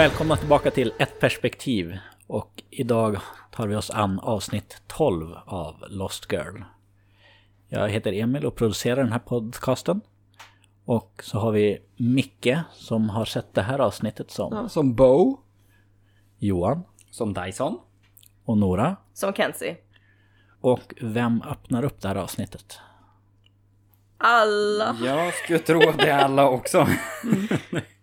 Välkomna tillbaka till Ett perspektiv. Och idag tar vi oss an avsnitt 12 av Lost Girl. Jag heter Emil och producerar den här podcasten. Och så har vi Micke som har sett det här avsnittet som Ja, som Bo. Johan Som Dyson. och Nora. Som Kenzie. Och vem öppnar upp det här avsnittet? Alla. Jag skulle tro att det är alla också.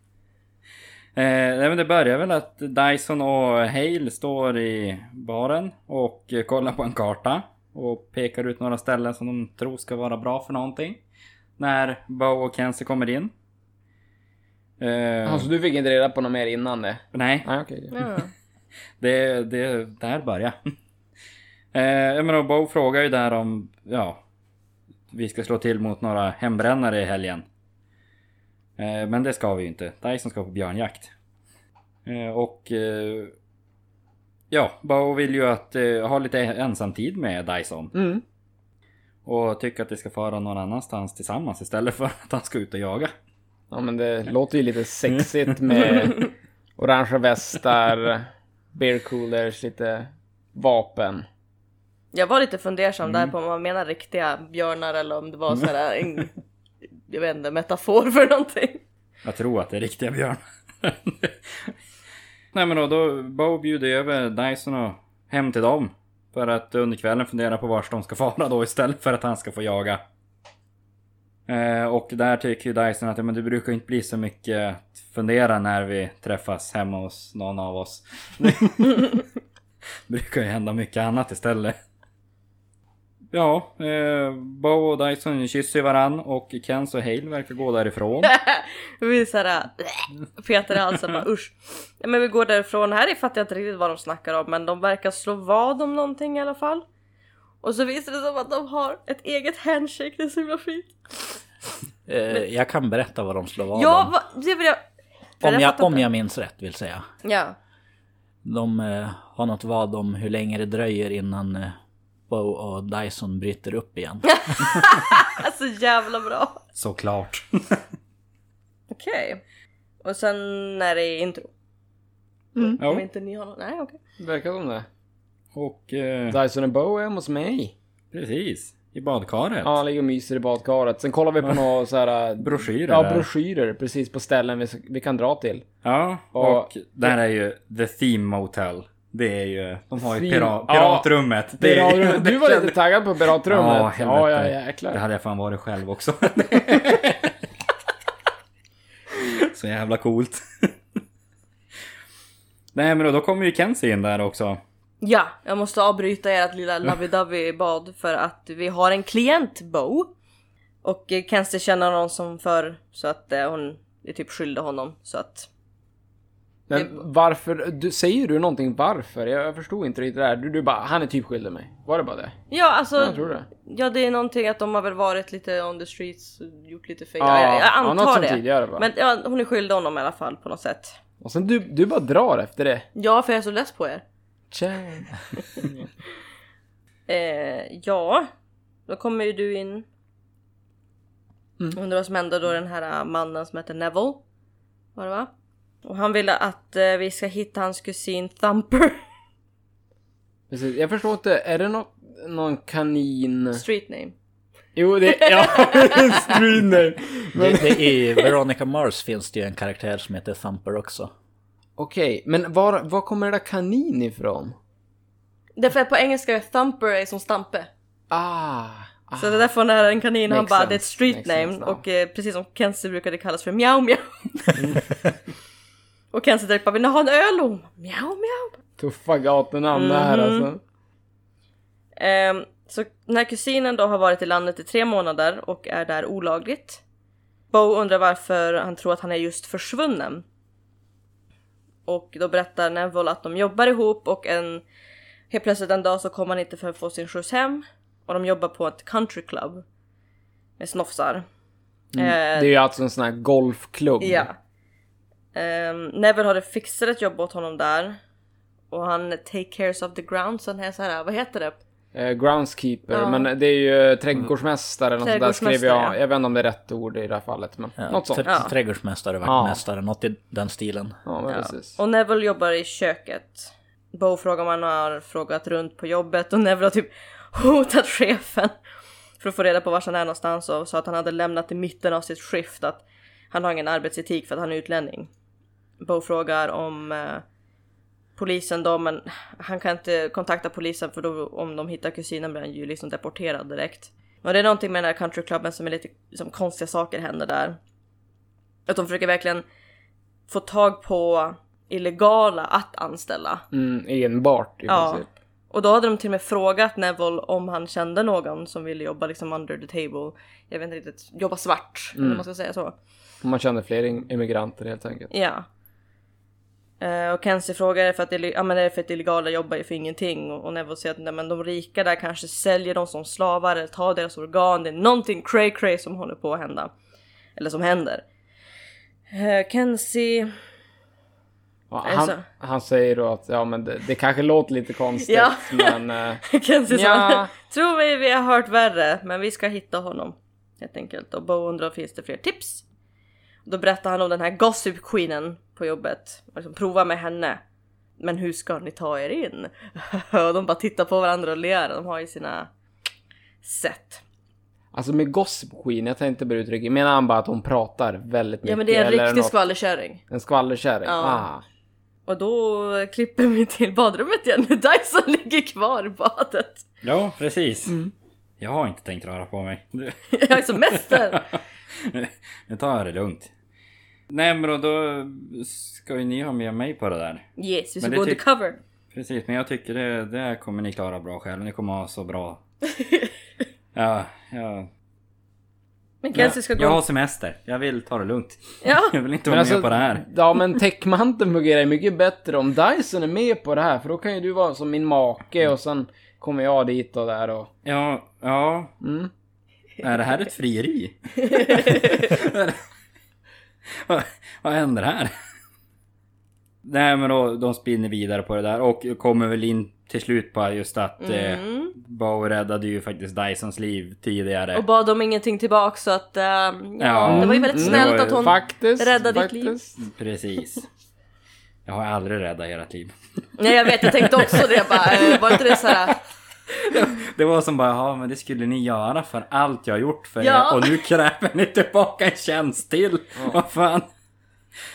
eh, nej, men det börjar väl att Dyson och Hale står i baren och kollar på en karta. Och pekar ut några ställen som de tror ska vara bra för någonting. När Bo och Kenzie kommer in. Eh, Alltså du fick inte reda på något mer innan det? nej, Nej okej. Ja. det, det där börjar. eh, jag menar, Bo frågar ju där om, ja, vi ska slå till mot några hembrännare i helgen. Eh, men det ska vi ju inte. Dyson ska på björnjakt. Eh, och eh, ja, Bo vill ju att ha lite ensamtid med Dyson. Mm. Och tycker att det ska fara någon annanstans tillsammans istället för att han ska ut och jaga. Ja men det låter ju lite sexigt med orangea västar, beer coolers, lite vapen. Jag var lite fundersam där på om man menar riktiga björnar eller om det var så här en, jag vet inte, metafor för någonting. Jag tror att det är riktiga björn. Nej men då, då Bo bjuder över Dyson och hem till dem. För att under kvällen fundera på vart de ska fara då istället för att han ska få jaga. Eh, och där tycker ju Dyson att ja, men det brukar inte bli så mycket att fundera när vi träffas hemma hos någon av oss. Det brukar ju hända mycket annat istället. Ja, eh, Bo och Dyson kysser varann och Kens och Hale verkar gå därifrån. Vi såhär petar i halsen bara usch. Men vi går därifrån, här fattar jag inte riktigt vad de snackar om men de verkar slå vad om någonting i alla fall. Och så visar det som att de har ett eget handshake, det är så himla fint. Eh, jag kan berätta vad de slår vad Ja, om. va, det vill jag... för Om jag, om jag minns rätt vill säga. Ja. De eh, har något vad om hur länge det dröjer innan eh, Bo och Dyson bryter upp igen. Alltså jävla bra. Såklart. Okej. Och sen är det intro. Om Ja, inte ni har något. Nej okej. Verkar som det. och eh, Dyson och Bo är hemma hos mig. precis. I badkaret. Ja, han ligger och myser i badkaret. Sen kollar vi på några så här... Broschyrer Ja, broschyrer precis på ställen vi, vi kan dra till. Ja, Och- och där är ju The Theme Motel. Det är ju, de har ju Theme- pira, Ja. piratrummet. Det är ju- Pirat- Du var lite taggad på piratrummet. Ja, helvete. ja, ja Det jäklar. hade jag fan varit själv också. Så jävla coolt. Nej men då, då kommer ju Kenzie in där också. Ja, jag måste avbryta ert lilla lovey-dovey bad för att vi har en klient, Bo. Och eh, Kenzie känner någon som för så att eh, hon är typ skyldig honom så att... Men varför? Du, säger du någonting varför? Jag, jag förstod inte riktigt det där. Du, du bara, han är typ skyldig mig. Var det bara det? Ja alltså, Jag tror det. ja det är någonting att de har väl varit lite on the streets gjort lite fel. Ja, jag, jag ja, antar som det. tidigare, va? Men ja, hon är skyldig honom i alla fall på något sätt. Och sen du, du bara drar efter det. Ja, för jag är så less på er. Eh, ja, då kommer ju du in. Mm. Undrar vad som hände då den här mannen som heter Neville. Var det va? Och han ville att eh, vi ska hitta hans kusin Thumper. Precis. Jag förstår inte, är det något, någon kanin? Street name. Jo, det ja, street name. Men, Det, det, I Veronica Mars finns det ju en karaktär som heter Thumper också. Okej, men var, var kommer det där kanin ifrån? Därför att på engelska är Thumper är som Stampe. Ah. ah. Så det är därför när en kanin han bara sense. det är ett street Makes name sense och eh, precis som Kenzie brukade kallas för Miau Miau. och Kenzie direkt bara vill ni ha en öl? Och hon, Miau Miau. Tuffa gatunamn det här Mhm. alltså. Ehm, så den här kusinen då har varit i landet i tre månader och är där olagligt. Bo undrar varför han tror att han är just försvunnen. Och då berättar Neville att de jobbar ihop och en helt plötsligt en dag så kommer han inte för att få sin skjuts hem. Och de jobbar på ett country club. Med snofsar. Eh, Det är ju alltså en sån här golfklubb. Ja. Um, Neville hade fixat ett jobb åt honom där. Och han take cares of the ground. Så han är så här, vad heter det? Eh, groundskeeper, Ja. men det är ju trädgårdsmästare. Något sånt där skrev jag. ja. Jag vet inte om det är rätt ord i det här fallet, men Ja, något sånt. Ja. Trädgårdsmästare, vaktmästare, något i den stilen. Ja, men Ja. precis. Och Neville jobbar i köket. Bo frågar om han har frågat runt på jobbet och Neville har typ hotat chefen för att få reda på var han är någonstans och sa att han hade lämnat i mitten av sitt skift att han har ingen arbetsetik för att han är utlänning. Bo frågar om eh, polisen då, men han kan inte kontakta polisen för då om de hittar kusinen blir han ju liksom deporterad direkt. Och det är någonting med den här countryklubben som är lite som konstiga saker händer där. Att de försöker verkligen få tag på illegala att anställa. Mm, enbart i Ja. princip. Och då hade de till och med frågat Neville om han kände någon som ville jobba liksom under the table. Jag vet inte riktigt, jobba svart, eller om man ska säga så. Man känner fler immigranter helt enkelt. Ja. Eh, och Kenzie frågar är det för att, ja, men är det för att illegala jobbar ju för ingenting och, och Neville säger att nej, men de rika där kanske säljer dem som slavar eller tar deras organ. Det är någonting cray cray som håller på att hända. Eller som händer. Uh, Kenzie... Ja, Alltså. han, han säger då att ja, men det, det kanske låter lite konstigt, Ja. men... eh, Kenzie Ja. Tro mig vi har hört värre men vi ska hitta honom. Helt enkelt. Och Bo undrar finns det fler tips? Då berättar han om den här gossip queenen på jobbet. Och Liksom, prova med henne. Men hur ska ni ta er in? och de bara tittar på varandra och ler. De har ju sina sätt. Alltså med Gossip Queen, jag tänkte bara uttrycka, menar han bara att hon pratar väldigt mycket? Ja men det är en riktig något- skvallerkärring. En skvallerkärring? Ja. Ah. Och då klipper vi till badrummet igen. Dyson ligger kvar i badet. Ja, precis. Mm. Jag har inte tänkt röra på mig. Jag är som mäster. Nu tar jag det lugnt. Nej men då, ska ju ni ha med mig på det där. Yes, vi ska Men gå undercover. Precis, men jag tycker det, det kommer ni klara bra själv. Ni kommer ha så bra... Ja, ja. Men Kenzie ska gå... Jag har semester. Jag vill ta det lugnt. Ja. Jag vill inte Men vara alltså, med på det här. Ja men täckmanteln fungerar ju mycket bättre om Dyson är med på det här, för då kan ju du vara som min make och sen kommer jag dit och där och... Ja, ja. Mm. Är det här ett frieri? vad, vad händer här? Nej men då, de spinner vidare på det där och kommer väl in till slut på just att eh, Mm. Bo räddade ju faktiskt Dysons liv tidigare. Och bad om ingenting tillbaka så att... ehm, ja, Ja. det var ju väldigt Mm, snällt var att hon... Faktiskt. rädda ditt liv. faktiskt. Precis. Jag har aldrig räddat ert liv. Nej jag vet, jag tänkte också det. Jag bara, eh, var inte det såhär... Det var som bara, ja men det skulle ni göra för allt jag har gjort för Ja. er och nu kräver ni tillbaka en tjänst till. Vad fan.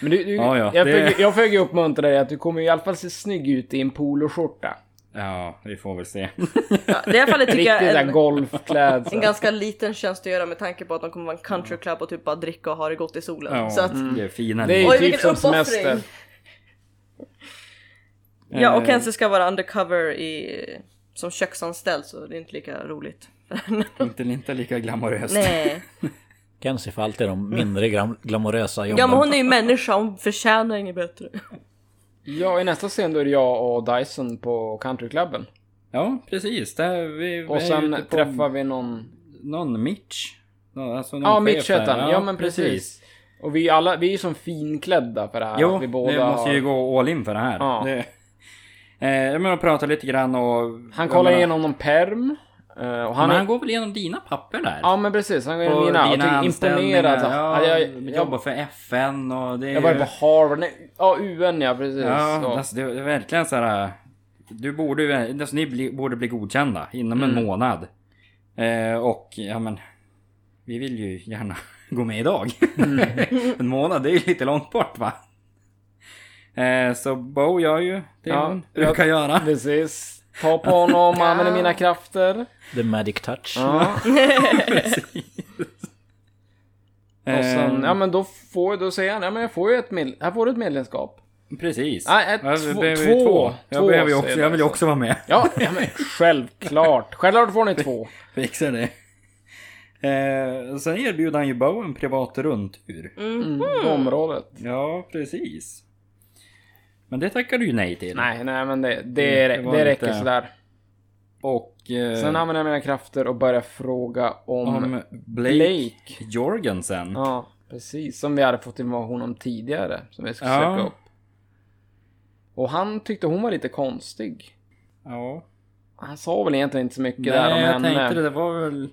Men du, du, Ja, ja, jag, det- försöker, jag försöker uppmuntra dig att du kommer i alla fall se snygg ut i en poloskjorta. Ja, vi får väl se. Ja, det är i alla fall tycker jag en, golfklädsel. en ganska liten tjänst att göra med tanke på att de kommer vara en countryclub och typ bara dricka och ha det gott i solen. Ja, Så att, det är fina Det är ju typ som semester. ja, och Eh, Kenzie ska vara undercover i, som köksanställd så det är inte lika roligt. Inte, inte lika glamoröst. Nej. Kenzie får alltid de mindre glam- glamorösa jobben. Ja men hon är ju människa, hon förtjänar inget bättre. Ja, i nästa scen då är det jag och Dyson på countryklubben. Ja, precis. Där vi, vi Och är sen träffar vi någon... någon Mitch. Nå- Alltså någon Ja, Mitch heter han. Ja, men precis. Och vi alla, vi är ju som finklädda för det här. Jo, att vi båda vi måste ju har... gå all in för det här. Ja. Det, eh, jag menar prata lite grann och... Han kollar menar- igenom någon perm. eh, Och Han, men han går väl igenom dina papper där? Ja men precis, han går Och igenom mina. Och dina tycker imponerad. så- anställningar, Ja, Ja, jag, jobbar jag, för FN och det är jag var ju- på Harvard. Nej, ja, UN ja, precis. Ja, Så. alltså, det är verkligen så här. Du borde alltså, ni bli, borde bli godkända inom en Mm. månad. Eh, och ja men, vi vill ju gärna gå med idag. Mm. en månad, det är ju lite långt bort va? Eh, så Bo gör ju det Ja, hon brukar göra. Precis. Ta på honom, använder mina krafter. The magic touch. Ja. Och sen, ja men då får, då säger han, ja men jag får ju ett med, här får du ett medlemskap. Precis. Nej, ett, Ja, två- två. två. Jag, behöver ju också, jag vill ju också vara med. Ja, ja men självklart. Självklart får ni två. Fixar det. Eh, sen erbjuder han ju Bo en privat rundtur. Mm, på området. Ja, precis. Men det tackar du ju nej till. Nej, nej men det, det, Mm, det det räcker lite- sådär. Och... Eh, Sen använder jag mina krafter och börjar fråga om... om Blake, Blake. Jorgensen. Ja, precis. Som vi hade fått information om tidigare. Som vi ska Ja. söka upp. Och han tyckte hon var lite konstig. Ja. han sa väl egentligen inte så mycket Nej, där om jag henne. tänkte det, det var väl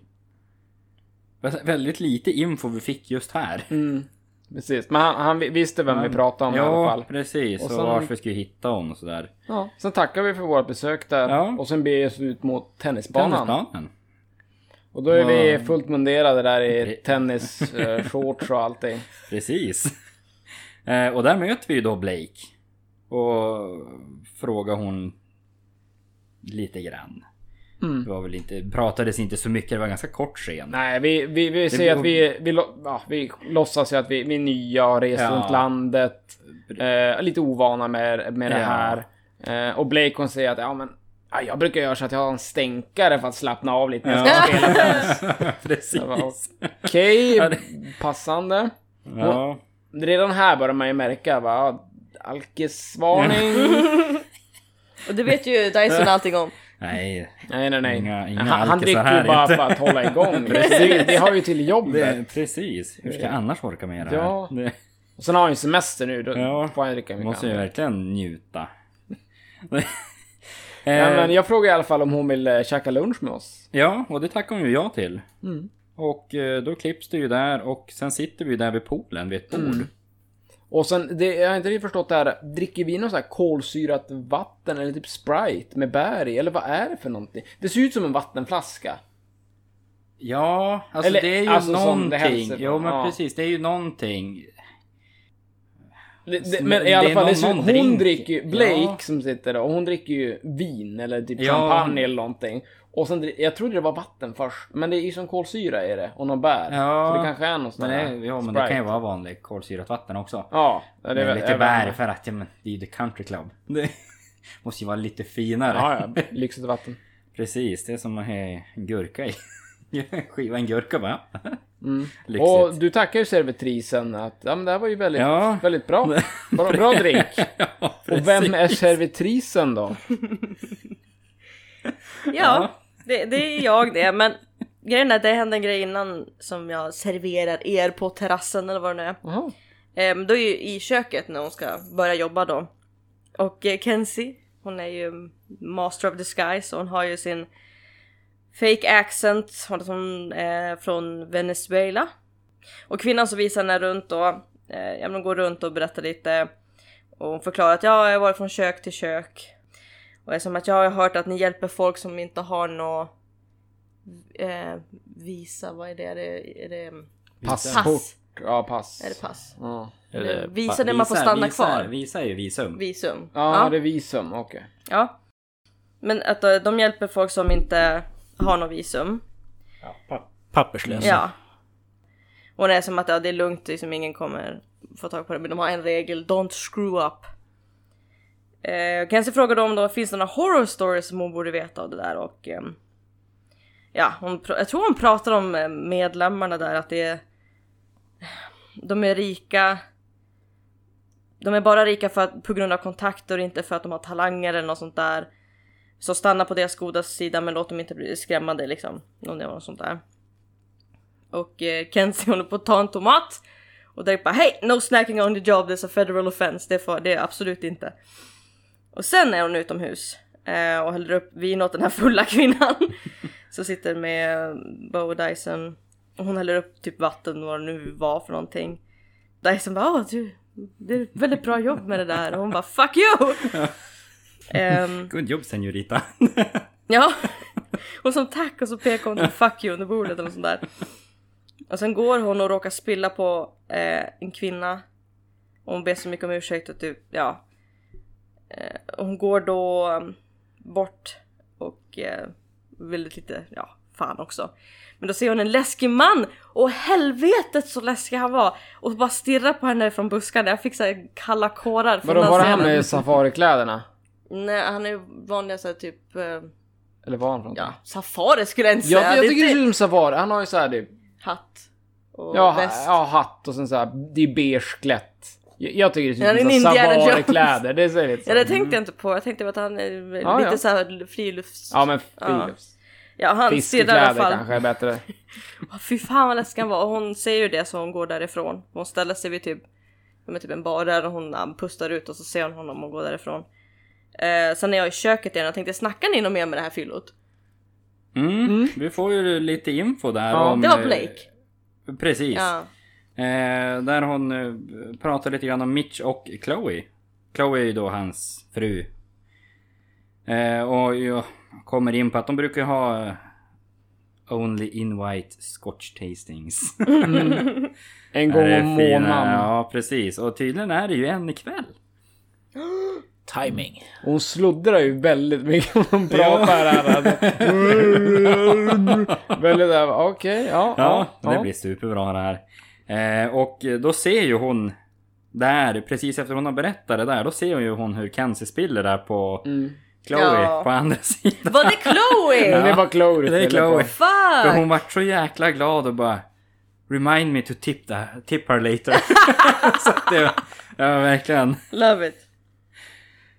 väldigt lite info vi fick just här. Mm, precis, men han, han visste vem vi pratade om i alla Ja, fall. precis. Och Och sen- varför vi skulle hitta honom och sådär. Ja, sen tackar vi för vårt besök där Ja. och sen beger vi oss ut mot tennisbanan. Tennisbanan. Och då är vi Ja. fullt munderade där i tennisshorts och allting. Precis. Eh, och där möter vi ju då Blake. Och frågar hon lite grann. Mm. Det var väl inte, pratades inte så mycket, det var ganska kort scen. Nej, vi, vi, vi säger att vi, vi, ja, vi låtsas ju att vi, vi är nya och reser Ja. runt landet. Eh, lite ovana med, med det Ja. här. Eh, och Blake hon säger att ja, men, ja, jag brukar göra så att jag har en stänkare för att slappna av lite när jag ska Ja. spela tennis. Precis. Okej, det- passande. Ja. Redan här börjar man ju märka va, alkisvarning. Och det vet ju Dyson allting om. Nej, nej, nej, nej. Inga- inga han, han dricker ju bara för att hålla igång. det, det har ju till jobbet. det, precis. Hur ska jag annars orka med det här? Ja. Det Och sen har han ju semester nu, då Ja. får han dricka mycket måste ju verkligen njuta. Ja, Eh, men jag frågar i alla fall om hon vill eh, käka lunch med oss. Ja, och det tackar hon ju ja till. Mm. Och eh, då klipps det ju där och sen sitter vi där vid poolen vid ett bord. Mm. Och sen, det, jag har inte riktigt förstått det här. Dricker vi något så här kolsyrat vatten eller typ Sprite med bär i? Eller vad är det för någonting? Det ser ut som en vattenflaska. Ja, alltså Eller, det är ju alltså, någonting. Jo men Ja. precis, det är ju någonting. Det, det, Men men i alla fall, någon- ser, någon hon drink. dricker ju, Blake Ja. som sitter där, och hon dricker ju vin eller typ Ja. champagne eller någonting. Och sen, jag trodde det var vatten först, men det är ju som kolsyra i det, och någon bär. Ja. Så det kanske är någon sån Men där det, ja men det kan ju vara vanligt kolsyrat vatten också. Ja, det är väl- lite bär för att ja, men, det är ju the country club. Det måste ju vara lite finare. Ja, ja, lyxigt vatten. Precis, det är som att ha en gurka i. Skiva en gurka bara. Mm. Och du tackar ju servitrisen att ja, men det här var ju väldigt, Ja. väldigt bra. Bra, bra drink. ja, Och vem är servitrisen då? Ja, det, det är jag det. Men grejen är att det hände en grej innan som jag serverar er på terrassen eller vad det nu är. Jaha. Ehm, då är ju i köket när hon ska börja jobba då. Och eh, Kenzie, hon är ju master of disguise och hon har ju sin fake accent. Hon är från Venezuela. Och kvinnan som visar henne runt då, eh, ja, men hon går runt och berättar lite. Och hon förklarar att ja, jag har varit från kök till kök. Och det är som att jag har hört att ni hjälper folk som inte har nå eh, visa, vad är det? Är det, är det Passport. pass? Ja, pass. Är det pass? Ja, Eller Eller visa det man får stanna visa, kvar. Visa är ju visum. Visum. ja, det är visum, okej. Ja. Men att eh, de hjälper folk som inte har något visum. Papperslösa. Ja. Och det är som att ja, det är lugnt, liksom ingen kommer få tag på det. Men de har en regel, don't screw up. Eh, Kenzie frågade om det finns det några horror stories som hon borde veta av det där och eh, Ja, hon, jag tror hon pratar om eh, medlemmarna där att det är De är rika De är bara rika för att, på grund av kontakter och inte för att de har talanger eller något sånt där. Så stanna på deras goda sida men låt dem inte bli skrämmande liksom. Något sånt där. Och eh, Kenzie håller på att ta en tomat. Och direkt bara hej, no snacking on the job, there's a federal offense. Det, får, det är absolut inte. Och sen är hon utomhus eh, och häller upp vin åt den här fulla kvinnan. som sitter med Bo och Dyson. Och hon häller upp typ vatten, vad det nu var för någonting. Dyson bara åh du, det är ett väldigt bra jobb med det där. Och hon bara fuck you! Ehm, Good jobb senorita. Ja. Och som tack och så pekar hon till fuck you under bordet eller sånt där. Och sen går hon och råkar spilla på eh, en kvinna. Och hon ber så mycket om ursäkt och typ, ja. Eh, hon går då um, bort och eh, väldigt lite, ja, fan också. Men då ser hon en läskig man och helvetet så läskig han var. Och bara stirrar på henne från buskarna. Jag fick så här kalla kårar. från Vadå, var det han med safarikläderna? Nej, han är vanliga så här typ, eh, Eller var han från? ja, safari skulle jag inte säga. Jag, jag är tycker det ut som safari. Han har ju såhär typ, hatt och ja, väst. ja, hatt och sen såhär, det är beige klätt. Jag, jag tycker det ser Ja, är som safarikläder. Det ser lite Ja det så. tänkte jag inte på, jag tänkte att han är Ja, lite ja. så här frilufts... Ja men frilufts. Ja han stirrar i alla Fiskekläder fall. kanske är bättre. Fy fan vad läskig han var och hon ser ju det så hon går därifrån. Hon ställer sig vid typ, men typ en bar där och hon pustar ut och så ser hon honom och går därifrån. Eh, sen är jag i köket igen och tänkte snackar ni något mer med det här fyllot? Mm, Vi får ju lite info där Ja. om... Det var Blake. Precis. Ja. Eh, där hon eh, pratar lite grann om Mitch och Chloe. Chloe är ju då hans fru. Eh, och jag kommer in på att de brukar ha eh, Only invite scotch tastings. En Är gång om månaden. Ja precis. Och tydligen är det ju en ikväll. Timing. Hon sluddrar ju väldigt mycket när hon pratar här. Alltså. väldigt där, okej, ja, Ja, ja. det ja. blir superbra det här. Eh, och då ser ju hon där, precis efter hon har berättat det där, då ser hon ju hon hur Kenzie spiller där på Mm. Chloe Ja. på andra sidan. Var det Chloe? Men det var Chloe du Det är spelade på. Chloe. För hon vart så jäkla glad och bara Remind me to tip, the, tip her later. så det var, ja, verkligen. Love it.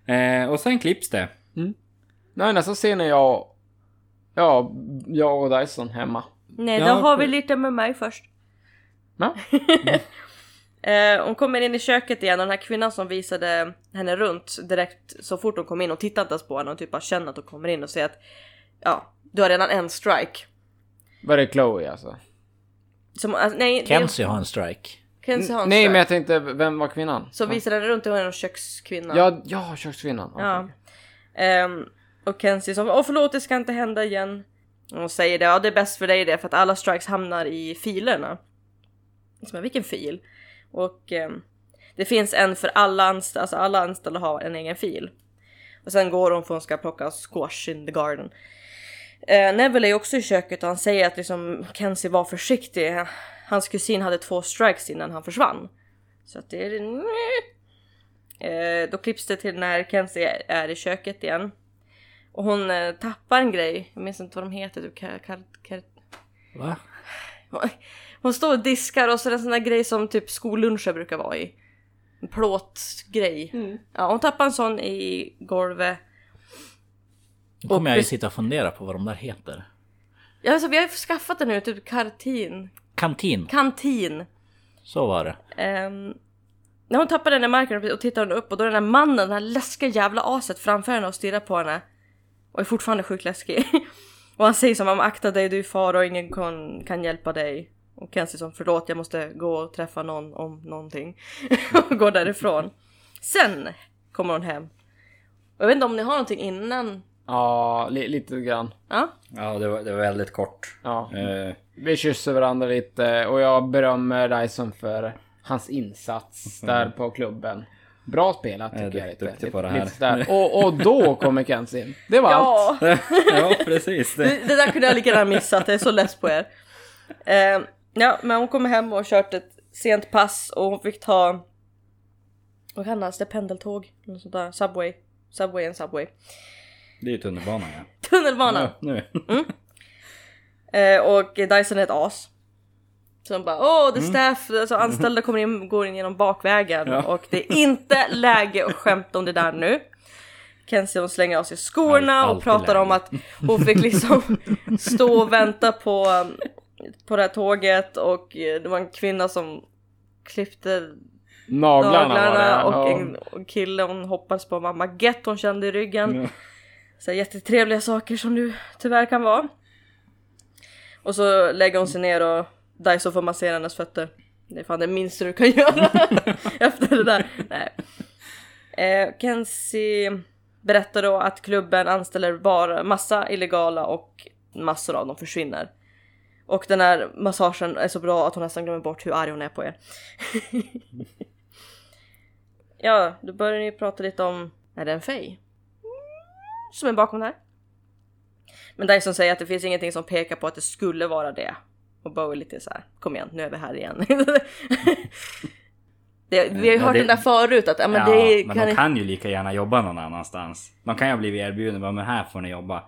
Eh, och sen klipps det. Nej, nästa scen är jag... Ja, jag och Dyson hemma. Nej, Ja, då har vi lite med mig först. Ja. Eh, hon kommer in i köket igen och den här kvinnan som visade henne runt direkt så fort hon kom in och tittade inte ens på henne och typ bara känner att hon kommer in och säger att ja, du har redan en strike. Var det Chloe alltså? Som, alltså, nej, det- Kenzie har en strike. Kenzie har en Nej, strike. men jag tänkte, vem var kvinnan? Så visade henne runt och hon är en kökskvinna. Ja, ja, kökskvinnan. Ja. Okej. Ehm, och Kenzie som åh förlåt det ska inte hända igen. Och hon säger det, ja det är bäst för dig det för att alla strikes hamnar i filerna. Som är vilken fil? Och ehm, det finns en för alla anställda, alltså alla anställda har en egen fil. Och sen går hon för hon ska plocka squash in the garden. Eh, Neville är också i köket och han säger att liksom Kenzie var försiktig. Hans kusin hade två strikes innan han försvann. Så att det är... Eh, då klipps det till när Kenzie är i köket igen. Och hon eh, tappar en grej, jag minns inte vad de heter. Typ, kar, kar, kar, Va? Hon står och diskar och så är det en sån där grej som typ skolluncher brukar vara i. En plåtgrej. Ja, hon tappar en sån i golvet. Nu kommer jag ju sitta och fundera på vad de där heter. Ja, alltså, vi har ju skaffat det nu, typ kartin. Kantin, Kantin. så var det. Ehm, när hon tappar den i marken och tittar hon upp och då är den här mannen, den här läskiga jävla aset framför henne och stirrar på henne. Och är fortfarande sjukt läskig. och han säger som om akta dig, du är fara och ingen kan, kan hjälpa dig. Och Kenzie som förlåt, jag måste gå och träffa någon om någonting. och går därifrån. Sen kommer hon hem. Och jag vet inte om ni har någonting innan? Ja, li lite grann. Ja? Ja, det var, det var väldigt kort. Ja. Eh, Vi kysser varandra lite och jag berömmer Dyson för hans insats där på klubben. Bra spelat Jag är tycker jag. duktig Lite, på det lite, här. lite sådär. Och, och då kommer Kenzie in. Det var allt. Ja! ja, precis. Det. Det, det där kunde jag lika gärna missat, jag är så less på er. Eh, ja, men hon kom hem och kört ett sent pass och hon fick ta... Vad kallas det? Pendeltåg? Något sånt där. Subway. Subway en subway. det är ju tunnelbanan ja. Tunnelbanan! ja nu. Eh, och Dyson är ett as. Så de bara åh, the staff, alltså anställda kommer in, går in genom bakvägen Ja. och det är inte läge att skämta om det där nu. Kenzie hon slänger av sig skorna och pratar om läge. att hon fick liksom stå och vänta på, på det här tåget och eh, det var en kvinna som klippte Naglarna, var naglarna och Ja. en och kille hon hoppades på mamma Get hon kände i ryggen. Ja. Så här jättetrevliga saker som du tyvärr kan vara. Och så lägger hon sig ner och Daiso får massera hennes fötter. Det är fan det minsta du kan göra efter det där. Nej. Eh, Kenzie berättar då att klubben anställer bara massa illegala och massor av dem försvinner. Och den här massagen är så bra att hon nästan glömmer bort hur arg hon är på er. ja, då börjar ni prata lite om, är det en fej? Som är bakom det här. Men Dyson säger att det finns ingenting som pekar på att det skulle vara det. Och Bo är lite så här, kom igen nu är vi här igen. det, vi har ju Ja, hört det- den där förut att ja, men ja, det men kan de kan ju lika gärna jobba någon annanstans. De kan ju ha blivit erbjudna, men här får ni jobba.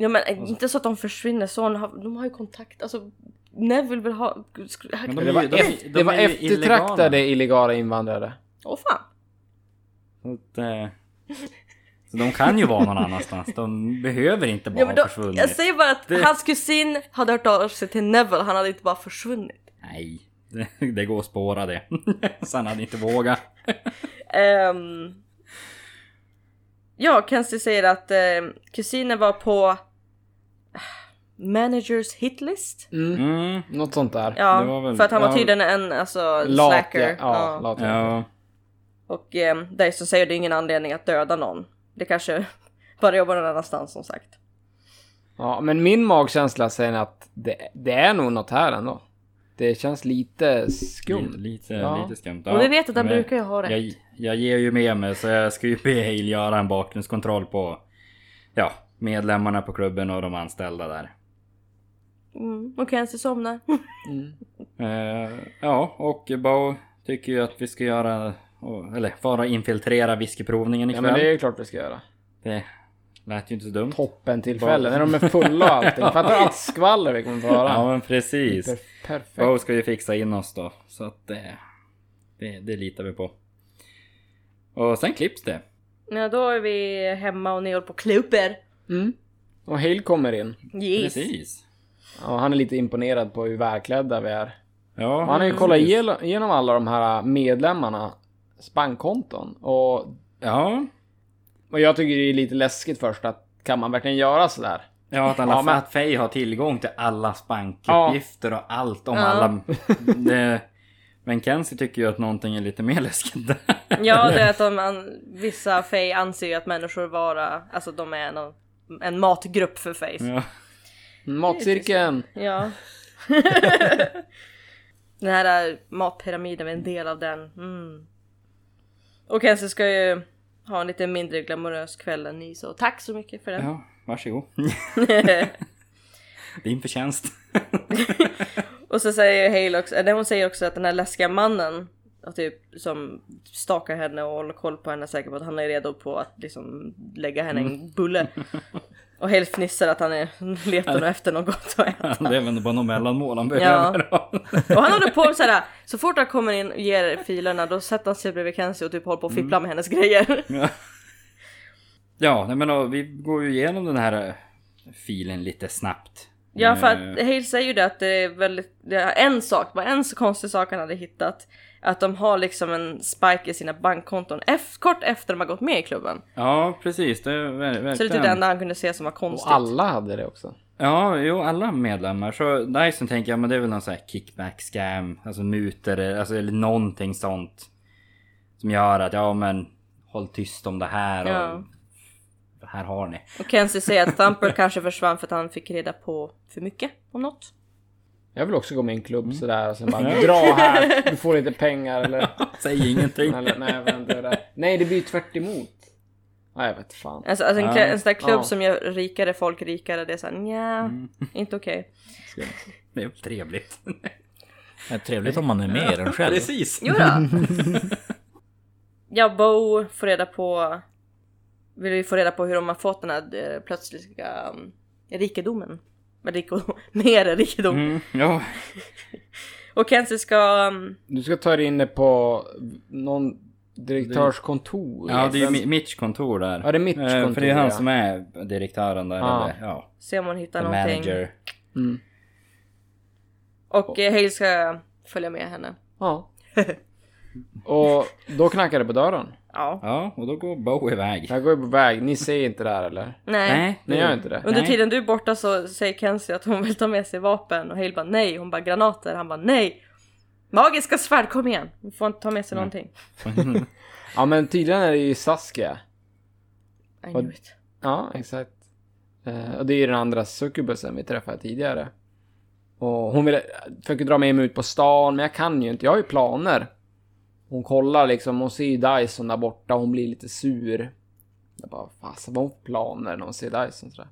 Ja men inte så att de försvinner så, de har, de har ju kontakt, alltså Neville vill ha... Men de Det var, de- de det var eftertraktade illegala invandrare. Åh fan! Så, eh, så de kan ju vara någon annanstans. De behöver inte bara Ja, men ha försvunnit. jag säger bara att Det- hans kusin hade hört av sig till Neville, han hade inte bara försvunnit. Nej, det, det går att spåra det. Så han hade inte vågat. Ehm, Ja, Kenzie säger att eh, kusinen var på eh, managers hitlist. Mm. Något sånt där. Ja, Det var väl- för att han var ja. tydligen en alltså, Lat, slacker. ja. ja, lat, ja. Ja. Och eh, Dyson säger det är ingen anledning att döda någon. Det kanske bara jobbar någon annanstans som sagt. ja, men min magkänsla säger att det, det är nog något här ändå. Det känns lite skumt. Lite, Ja. lite skumt. Och vi vet att han men brukar ju ha rätt. Jag, jag ger ju med mig så jag ska ju be Hale göra en bakgrundskontroll på ja, medlemmarna på klubben och de anställda där. Mm, och Kenzie somnar. Eh, ja, och Bo tycker ju att vi ska göra, eller fara och infiltrera whiskyprovningen Ja, ikväll. men det är ju klart vi ska göra. det lät ju inte så dumt. Toppen tillfälle när de är fulla och allting. Fattar du allt skvaller vi kommer få höra? Ja men precis. Per- perfekt. Bo ska ju fixa in oss då. Så att det, det, det litar vi på. Och sen klipps det. Ja, då är vi hemma och ni håller på och klipper. Mm. Och Hale kommer in. Yes. Precis. Ja, han är lite imponerad på hur välklädda vi är. Ja, Och han har ju kollat igenom, alla de här medlemmarna bankkonton. Och, Ja, och jag tycker det är lite läskigt först att kan man verkligen göra sådär? Ja, att alla Ja, men- att har tillgång till allas bankuppgifter och allt om Ja. alla. Det, men Kenzie tycker ju att någonting är lite mer läskigt där. Ja, det är att de, an, vissa Faye anser ju att människor vara, alltså de är en, en matgrupp för Fays. Ja. Matcirkeln! Ja. den här äh, matpyramiden är en del av den. Mm. Och Kenzie ska ju ha en lite mindre glamorös kväll än ni så tack så mycket för den. ja, varsågod. Din förtjänst. och så säger Hale också, eller hon säger också att den här läskiga mannen och typ, som stakar henne och håller koll på henne säker på att han är redo på att liksom lägga henne i en bulle. Och Hale fnissar att han är, letar efter något gott att äta. det är väl bara något mellanmål han Ja. behöver. Ja. Och han håller på såhär, så fort han kommer in och ger filerna då sätter han sig bredvid Kenzie och typ håller på att fippla med hennes grejer. Ja, nej, men då, vi går ju igenom den här eh, filen lite snabbt. Ja för Eh, att Hale säger ju det att det är väldigt, det är en sak, bara en så konstig sak han hade hittat. Att de har liksom en spike i sina bankkonton ef- kort efter de har gått med i klubben. Ja, precis. Det är ver- verkligen... Så det är typ det enda han kunde se som var konstigt. Och alla hade det också. Ja, jo, alla medlemmar. Så Dyson tänker jag, men det är väl någon sån här kickback scam, alltså mutor, alltså, eller någonting sånt. Som gör att, ja men, håll tyst om det här och Ja. här har ni. Och Kenzie säger att Thumper kanske försvann för att han fick reda på för mycket om något. Jag vill också gå med i en klubb Mm. sådär och sen bara dra här, du får lite pengar eller... Säg ingenting. eller nej, inte hur det. Nej, det blir ju tvärt emot. Nej, jag vet fan. Alltså, alltså en, en sån där klubb Ja. som gör rikare folk rikare, det är såhär nja, Mm. inte okej. Det är trevligt. Det är trevligt om man är med i den själv. Precis. Jo då. ja, Bo får reda på... Vill vi få reda på hur de har fått den här eh, plötsliga um, rikedomen. Med Riko, mer rikedom. Mm, ja, Och Kenzie ska... Um, Du ska ta dig in på någon direktörskontor. ja, det är ju Mitch kontor där. Ja, det är Mitch Eh, kontor, För det är han ja. som är direktören där. Ja. Eller, ja, se om hon hittar the någonting. manager. Mm. Och eh, Hale ska följa med henne. Ja. Och då knackar det på dörren. Ja. Ja, och då går Bo iväg. Jag går ju på väg. Ni ser inte det här eller? Nej. Nej, Ni gör inte det? Under Nej. tiden du är borta så säger Kenzie att hon vill ta med sig vapen och Hale bara nej. Hon bara granater. Han bara nej. Magiska svärd, kom igen. Hon får inte ta med sig någonting. Ja men tydligen är det ju Saskia. I knew it. Ja, exakt. Eh, och det är ju den andra succubusen vi träffade tidigare. Och hon ville, försöker dra med mig ut på stan, men jag kan ju inte. Jag har ju planer. Hon kollar liksom, hon ser ju Dyson där borta, hon blir lite sur. Jag bara, fasen vad hon planer när hon ser Dyson sådär.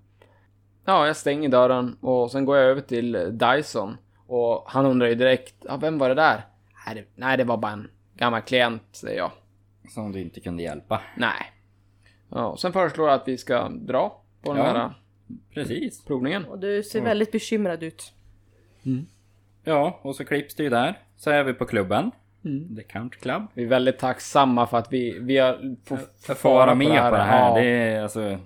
Ja, jag stänger dörren och sen går jag över till Dyson. Och han undrar ju direkt, ja, vem var det där? Nej det, nej, det var bara en gammal klient, säger jag. Som du inte kunde hjälpa. Nej. Ja, och sen föreslår jag att vi ska dra på den Ja. här Precis. provningen. Och du ser väldigt bekymrad ut. Ja, och så klipps det ju där. Så är vi på klubben. Mm. The Country Club. Vi är väldigt tacksamma för att vi, vi har fått För att få vara med på det här. Ja. Det är alltså...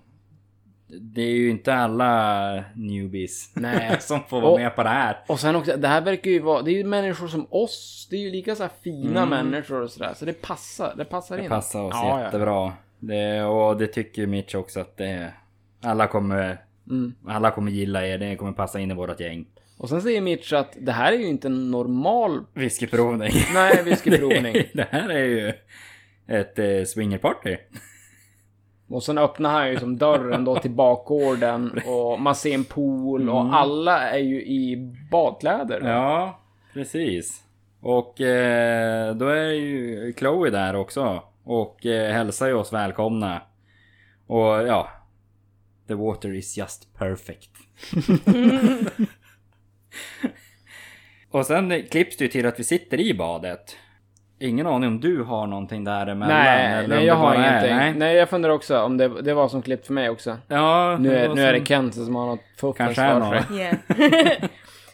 Det är ju inte alla newbies Nej. som får vara Och- med på det här. Och sen också, det här verkar ju vara, det är ju människor som oss. Det är ju lika så här fina Mm. människor och sådär. Så det passar, det passar Det in. passar oss Ja, ja. jättebra. Det, och det tycker Mitch också att det... Alla kommer... Mm. Alla kommer gilla er, det kommer passa in i vårt gäng. Och sen säger Mitch att det här är ju inte en normal... Whiskyprovning. Nej, whiskyprovning. det, det här är ju ett eh, swingerparty. Och sen öppnar han ju som dörren då till bakgården och man ser en pool och Mm. alla är ju i badkläder. Ja, precis. Och eh, då är ju Chloe där också. Och eh, hälsar ju oss välkomna. Och ja. The water is just perfect. och sen klipps det ju till att vi sitter i badet. Ingen aning om du har någonting däremellan? Nej, eller nej jag har ingenting. nej. Nej. jag funderar också om det, det var som klippt för mig också. Ja, Nu är, nu är det Kent som har något fuffens för sig. Yeah.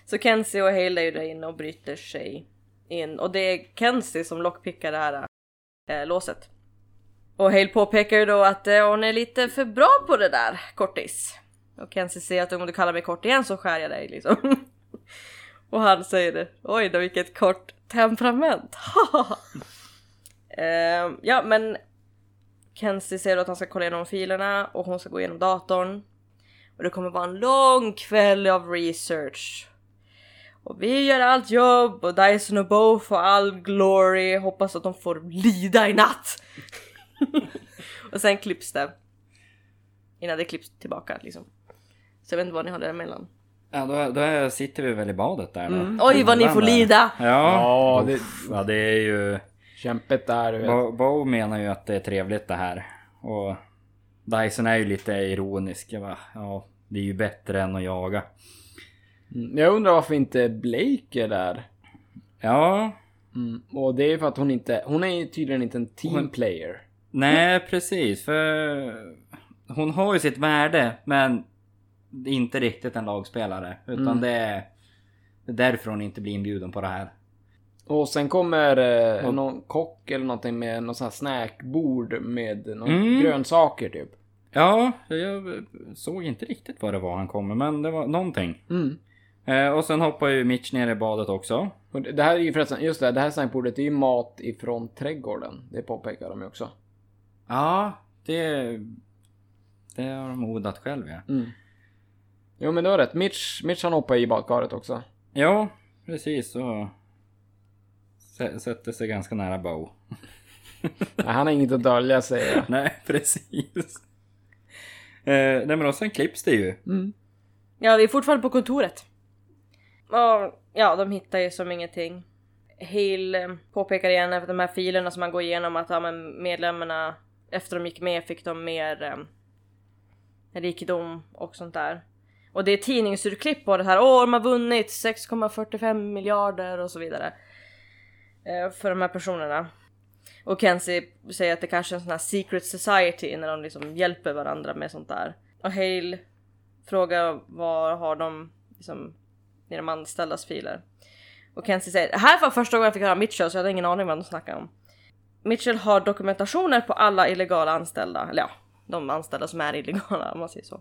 så Kenzie och Hale är ju där inne och bryter sig in. Och det är Kenzie som lockpickar det här äh, låset. Och Hale påpekar ju då att äh, hon är lite för bra på det där, kortis. Och Kenzie säger att om du kallar mig kort igen så skär jag dig liksom. och han säger det. Oj då vilket kort temperament. eh, ja men Kenzie säger då att han ska kolla igenom filerna och hon ska gå igenom datorn. Och det kommer vara en lång kväll av research. Och vi gör allt jobb och Dyson och Bo får all glory. Hoppas att de får lida i natt. och sen klipps det. Innan det klipps tillbaka liksom. Så jag vet inte vad ni har däremellan. Ja, då, då sitter vi väl i badet där då. Mm. Oj vad ni får lida! Ja, Ja, det- ja, det är ju... Kämpet där, du vet. Bo, Bo menar ju att det är trevligt det här. Och Dyson är ju lite ironisk. Jag bara, ja, det är ju bättre än att jaga. Mm. Jag undrar varför inte Blake är där. Ja, Mm. Och det är för att hon inte, hon är ju tydligen inte en team Hon- player. nej precis. För hon har ju sitt värde, men inte riktigt en lagspelare. Utan Mm. det, är, det är därför hon inte blir inbjuden på det här. Och sen kommer eh, någon kock eller någonting med någon sån här snackbord med någon Mm. grönsaker typ. Ja, jag såg inte riktigt vad det var han kom med, men det var någonting. Mm. Eh, och sen hoppar ju Mitch ner i badet också. Och det det här är ju förresten, just det, det här snackbordet är ju mat ifrån trädgården. Det påpekar de ju också. Ja, det... Det har de odlat själv ja. Mm. Jo men du har rätt, Mitch, Mitch han hoppar i badkaret också. Ja, precis så... Sä- Sätter sig ganska nära Bo. Nej, han har inget att dölja säger jag. Nej, precis. Eh, nej men och sen klipps det ju. Mm. Ja vi är fortfarande på kontoret. Och, ja de hittar ju som ingenting. Hale eh, påpekar igen efter de här filerna som man går igenom att ja, men medlemmarna efter de gick med fick de mer eh, rikedom och sånt där. Och det är tidningsurklipp på det här. Åh, de har vunnit 6,45 miljarder och så vidare. Eh, för de här personerna. Och Kenzie säger att det kanske är en sån här secret society när de liksom hjälper varandra med sånt där. Och Hale frågar vad har de liksom i de anställdas filer. Och Kenzie säger det här var första gången jag fick höra Mitchell så jag hade ingen aning vad de snackade om. Mitchell har dokumentationer på alla illegala anställda, eller ja, de anställda som är illegala om man säger så.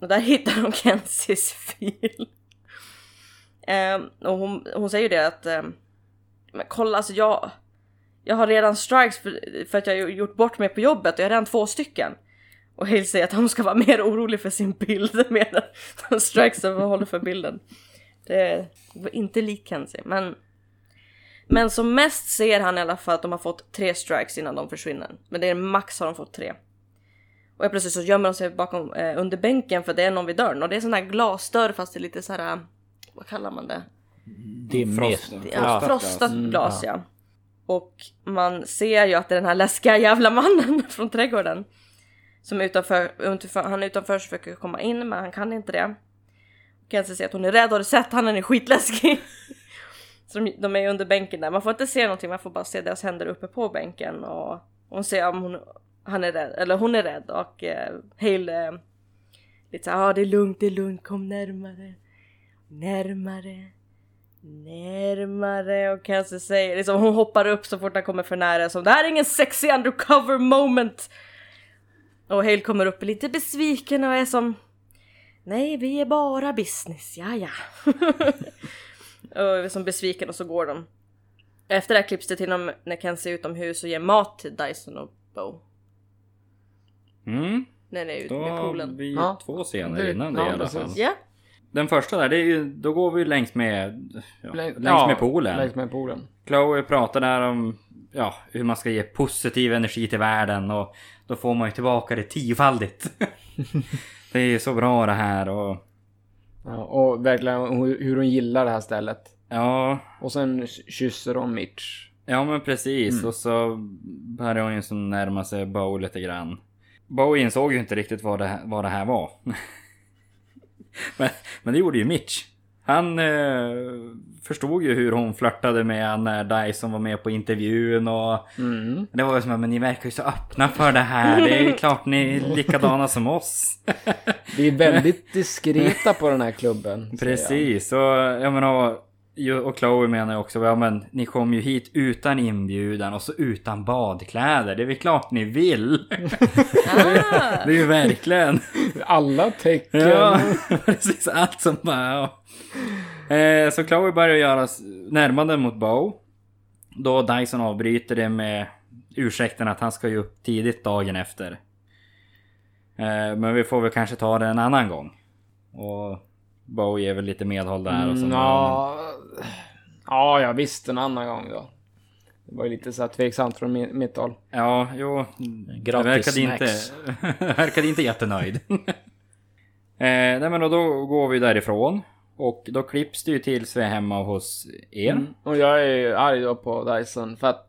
Och där hittar de Kensis fil. Ehm, och hon, hon säger ju det att ehm, men kolla alltså jag jag har redan strikes för, för att jag har gjort bort mig på jobbet och jag har redan två stycken. Och Hale säger att hon ska vara mer orolig för sin bild medan de strikesen håller för bilden. Det var inte lik Kenzie, men... Men som mest ser han i alla fall att de har fått tre strikes innan de försvinner. Men det är max har de fått tre. Och helt plötsligt så gömmer de sig bakom eh, under bänken för det är någon vid dörren. Och det är sån här glasdörr fast det är lite så här... Vad kallar man det? Dimmigt. Ja, Frostat frostat Mm, glas ja. Och man ser ju att det är den här läskiga jävla mannen från trädgården. Som är utanför, utanför han är utanför och försöker komma in men han kan inte det. Kenzie säger att hon är rädd, har du sett? Han är skitläskig. Så de, de är under bänken där, man får inte se någonting, man får bara se deras händer uppe på bänken och hon ser om hon, han är rädd, eller hon är rädd och eh, Hale eh, lite såhär, ja ah, det är lugnt, det är lugnt, kom närmare, närmare närmare och kanske säger liksom hon hoppar upp så fort han kommer för nära som det här är ingen sexy undercover moment. Och Hale kommer upp lite besviken och är som Nej vi är bara business, ja ja. och är som besviken och så går de. Efter det här klipps det till dem när Kenzie är utomhus och ger mat till Dyson och Bo. Mm, när ni är ute då med har poolen. vi Ja. två scener Det- innan det ja, i alla fall. Ja, Den första där, det är ju, då går vi längs med, ja, Läng- längs ja, med poolen. Längs med poolen. Chloe pratar där om ja, hur man ska ge positiv energi till världen och då får man ju tillbaka det tiofaldigt. det är ju så bra det här och Ja, och verkligen hur hur hon gillar det här stället. ja, Och sen kysser hon Mitch. ja men precis Mm. och så börjar hon ju som närma sig Bo lite grann. Bo insåg ju inte riktigt vad det, här- vad det här var. men, men det gjorde ju Mitch. Han eh, förstod ju hur hon flörtade med när Dyson var med på intervjun och Mm. Det var ju som att, men ni verkar ju så öppna för det här. Det är ju klart ni är likadana som oss. Vi är väldigt diskreta på den här klubben. Precis, och jag menar, och Chloe menar ju också, ja men ni kom ju hit utan inbjudan och så utan badkläder. Det är väl klart ni vill. ah, Det är ju verkligen. Alla tecken. Ja, precis. Allt som bara, ja. Eh, Så Chloe börjar göra närmanden mot Bo. Då Dyson avbryter det med ursäkten att han ska ju upp tidigt dagen efter. Eh, Men vi får väl kanske ta det en annan gång. Och Bo ger väl lite medhåll där och så. Mm, ja, ja, ja, visst en annan gång då. Det var ju lite så här tveksamt från mi- mitt håll. Ja, jo. Gratis jag verkade inte, snacks. verkade inte jättenöjd. eh, nej men då går vi därifrån. Och då klipps det ju tills vi är hemma hos er. Mm. Och jag är ju arg då på Dyson för att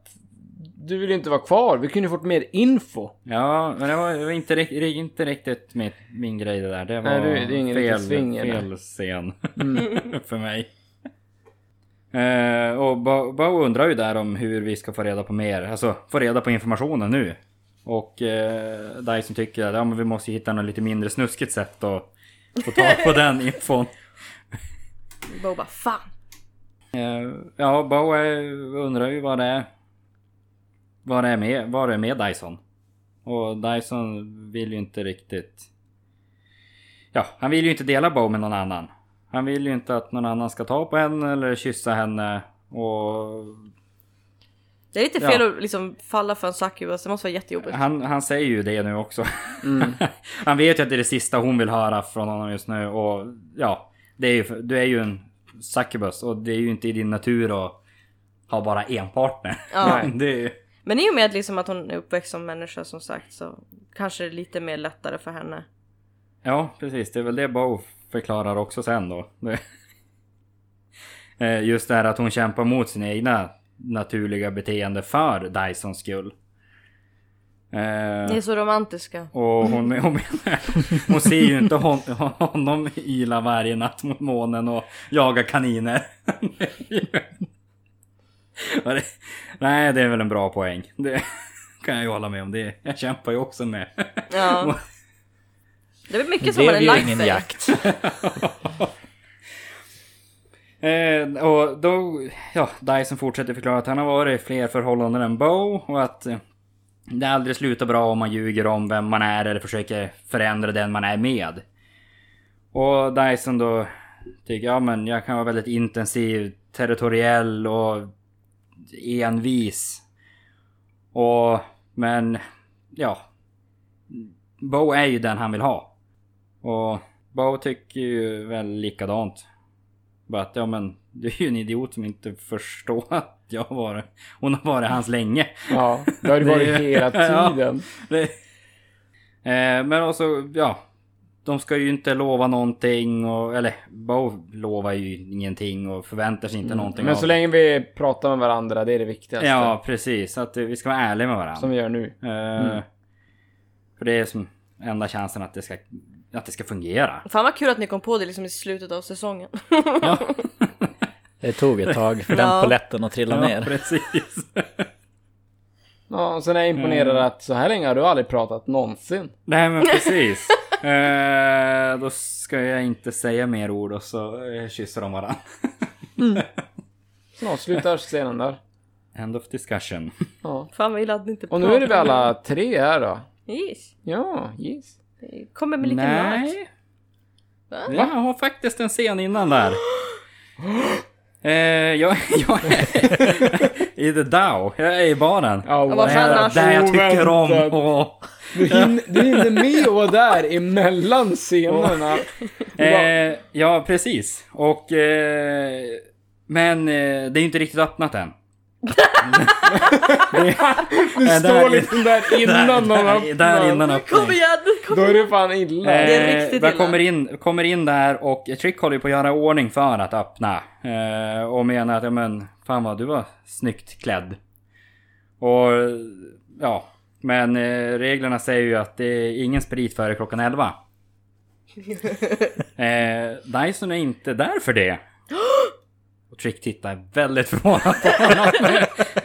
du vill ju inte vara kvar. Vi kunde ju fått mer info. Ja, men det var, det var inte, rikt- inte riktigt min, min grej det där. Det var Nej, det- det är ingen fel, riktig fel scen för mig. Eh, och Bo, Bo undrar ju där om hur vi ska få reda på mer, alltså få reda på informationen nu. Och eh, Dyson tycker att ja, men vi måste hitta något lite mindre snuskigt sätt att få tag på den infon. Bo bara fan. Eh, ja, Bo eh, undrar ju vad det är. Vad det är med, vad det är med Dyson. Och Dyson vill ju inte riktigt... Ja, han vill ju inte dela Bo med någon annan. Han vill ju inte att någon annan ska ta på henne eller kyssa henne. Och Det är lite Ja. fel att liksom falla för en succubus, det måste vara jättejobbigt. han, han säger ju det nu också. han vet ju att det är det sista hon vill höra från honom just nu. Och ja, det är ju, du är ju en succubus och det är ju inte i din natur att ha bara en partner. Ja. det är ju... Men i och med liksom att hon är uppväxt som människa som sagt så kanske det är lite mer lättare för henne. Ja, precis. Det är väl det Bo förklarar också sen då. Eh, Just det här att hon kämpar mot sina egna naturliga beteende för Dysons skull. Ni Eh, är så romantiska. och hon, hon, menar, hon ser ju inte hon, honom yla varje natt mot månen och jaga kaniner. Nej, det är väl en bra poäng. Det kan jag ju hålla med om. Det, jag kämpar ju också med. Ja. Det är mycket som ju lagt ingen sig. jakt. Eh, och då, ja, Dyson fortsätter förklara att han har varit i fler förhållanden än Bo och att eh, det aldrig slutar bra om man ljuger om vem man är eller försöker förändra den man är med. Och Dyson då tycker, ja men jag kan vara väldigt intensiv, territoriell och envis. Och, men, ja. Bo är ju den han vill ha. Och Bo tycker ju väl likadant. Bara att, ja men du är ju en idiot som inte förstår att jag har varit... Hon har varit hans länge. Ja, det har det varit hela Ja. tiden. Det, eh, men också, ja. De ska ju inte lova någonting och, eller Bo lovar ju ingenting och förväntar sig inte någonting Men av- så länge vi pratar med varandra, det är det viktigaste. Ja, precis. Att vi ska vara ärliga med varandra. Som vi gör nu. Eh, För det är som enda chansen att det ska, att det ska fungera. Fan vad kul att ni kom på det liksom i slutet av säsongen. Ja, Det tog ett tag för Ja. den poletten att trilla ja ner. precis. Ja, och sen är jag imponerad Mm. att så här länge har du aldrig pratat någonsin. Nej men precis. Eh, då ska jag inte säga mer ord och så eh, kysser de varandra. Så avslutar scenen där. End of discussion. Ja. Fan vad illa att ni inte Och nu är det vi alla tre här då. Yes. Ja, yes. Kommer med lite mat. Nej. Va? Jag har faktiskt en scen innan där. Eh, jag, jag är i the Dow. Jag är i baren. Ja, vart där, annars? där jag tycker om och Du hinner, du hinner med att vara där emellan scenerna. Eh, ja, precis. Och... Eh, men eh, det är inte riktigt öppnat än. Du där- står liksom där innan där, där, öppnar. där innan öppning. Kom igen! Kom Då är det fan illa. Det är riktigt jag illa. kommer in, kommer in där och Trick håller på att göra ordning för att öppna. Eh, och menar att, ja men, fan vad du var snyggt klädd. Och, ja. Men eh, reglerna säger ju att det är ingen sprit före klockan 11. eh, Dyson är inte där för det. Och Trick tittar väldigt förvånad på honom.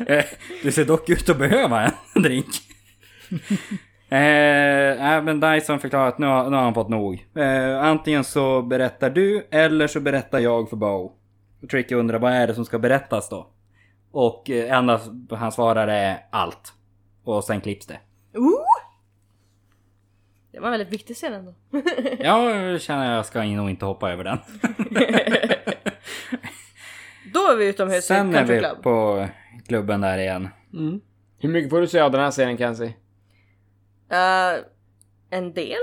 Du ser dock ut att behöva en drink. Eh, men Dyson förklarar att nu har, nu har han fått nog. Eh, antingen så berättar du eller så berättar jag för Bo. Och Tricky undrar vad är det som ska berättas då? Och eh, enda han svarar är allt. Och sen klipps det. Ooh! Det var en väldigt viktig scen ändå. Ja, jag känner att jag ska nog inte hoppa över den. Då är vi utomhus i Sen är Country vi Club. på klubben där igen. Mm. Hur mycket får du säga av den här scenen Kenzie? Eh, en del?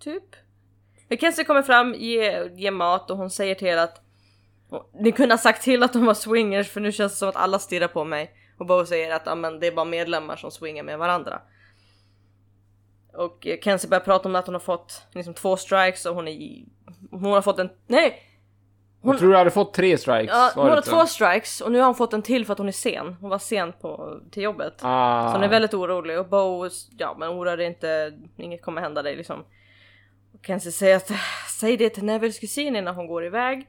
Typ. Mackenzie kommer fram, ger, ger mat och hon säger till er att ni kunde ha sagt till att de var swingers för nu känns det som att alla stirrar på mig. Och Bo säger att amen, det är bara medlemmar som swingar med varandra. Och Kenzie börjar prata om att hon har fått liksom två strikes och hon är i- Hon har fått en... Nej! Hon- Jag tror du hade fått tre strikes. Ja, hon det har så? två strikes och nu har hon fått en till för att hon är sen. Hon var sen på, till jobbet. Ah. Så hon är väldigt orolig och Bo, ja men oroa dig inte, inget kommer hända dig liksom. Och Kenzie säger att säg det till Nevilles kusin innan hon går iväg.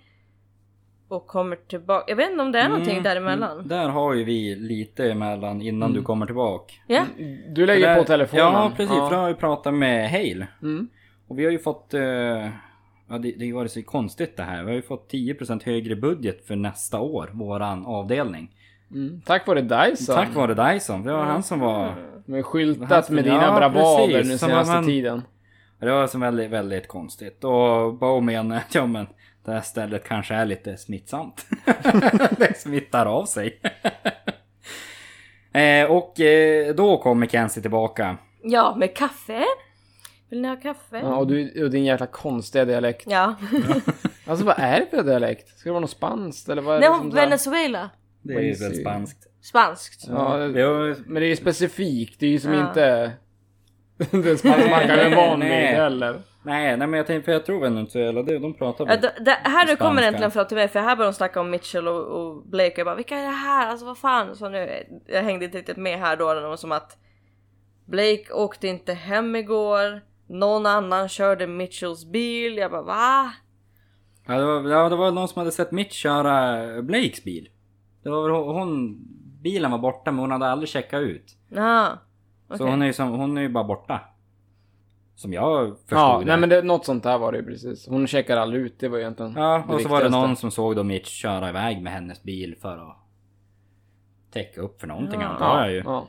Och kommer tillbaka, jag vet inte om det är någonting Mm, däremellan. mm, Där har ju vi lite emellan innan du kommer tillbaka. Ja, Du lägger För på där- telefonen. Ja, precis. För då har vi pratat med Hale. Mm. Och vi har ju fått... Eh, ja, det, det var så konstigt det här. Vi har ju fått 10% högre budget för nästa år, våran avdelning. Mm. Tack vare Dyson. Tack vare Dyson. Det var han som var... Med skyltat Han- med dina ja, bravader precis. nu senaste man- tiden. Det var så väldigt, väldigt konstigt. Och Bo menar att ja men det här stället kanske är lite smittsamt. det smittar av sig. eh, och eh, då kommer Kenzie tillbaka. ja med kaffe. Vill ni ha kaffe? Ja, och, du, och din jäkla konstiga dialekt. Ja. Alltså vad är det för dialekt? Ska det vara något spanskt eller vad är Nej, det här- Venezuela. Det är ju väl spanskt. Spanskt. Ja, Det det, men det är ju specifikt. Det är ju som Ja. inte den spanska marknaden är van vid Nej. heller. nej, nej men jag tänkte, för jag tror Venezuela, det, de pratar Ja, väl. det, det, här nu kommer Spanska. äntligen fram till mig för här börjar de snacka om Mitchell och, och Blake och jag bara vilka är det här? Alltså vad fan? Så nu, jag hängde inte riktigt med här då. Det var som att Blake åkte inte hem igår. Någon annan körde Mitchells bil. Jag bara va? Ja, det var, ja, det var någon som hade sett Mitch köra Blakes bil. Det var väl hon, bilen var borta men hon hade aldrig checkat ut. Ja. Så okej. hon är ju som, hon är ju bara borta. Som jag förstod Ja, det. nej men det, något sånt där var det ju precis. Hon checkar aldrig ut, det var ju egentligen Ja, och så var det någon som såg då Mitch köra iväg med hennes bil för att täcka upp för någonting Ja. antar jag ju. Ja.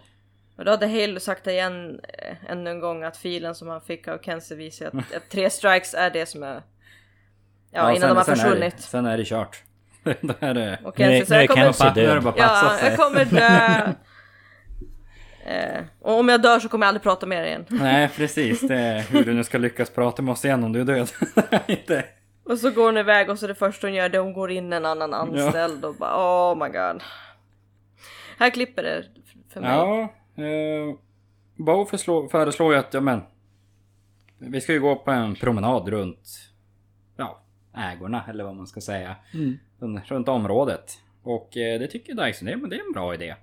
Och då hade Hale sagt igen eh, ännu en gång att filen som han fick av Kenzie visar att, att tre strikes är det som är... Ja, innan sen- de har sen är det- försvunnit. Sen är det kört. Då är det... Och Kenzie nu är jag kommer... Är det död. bara Ja, jag kommer dö. Eh, och om jag dör så kommer jag aldrig prata med er igen. Nej precis, det är hur du nu ska lyckas prata med oss igen om du är död. Inte... Och så går hon iväg och så det första hon gör det är hon går in en annan anställd och bara oh my god. Här klipper det för mig. Ja, eh, Bo föreslår, föreslår ju att, ja men. Vi ska ju gå på en promenad runt, ja, ägorna eller vad man ska säga. Mm. Runt, området. Och eh, det tycker Dyson, det, men det är en bra idé.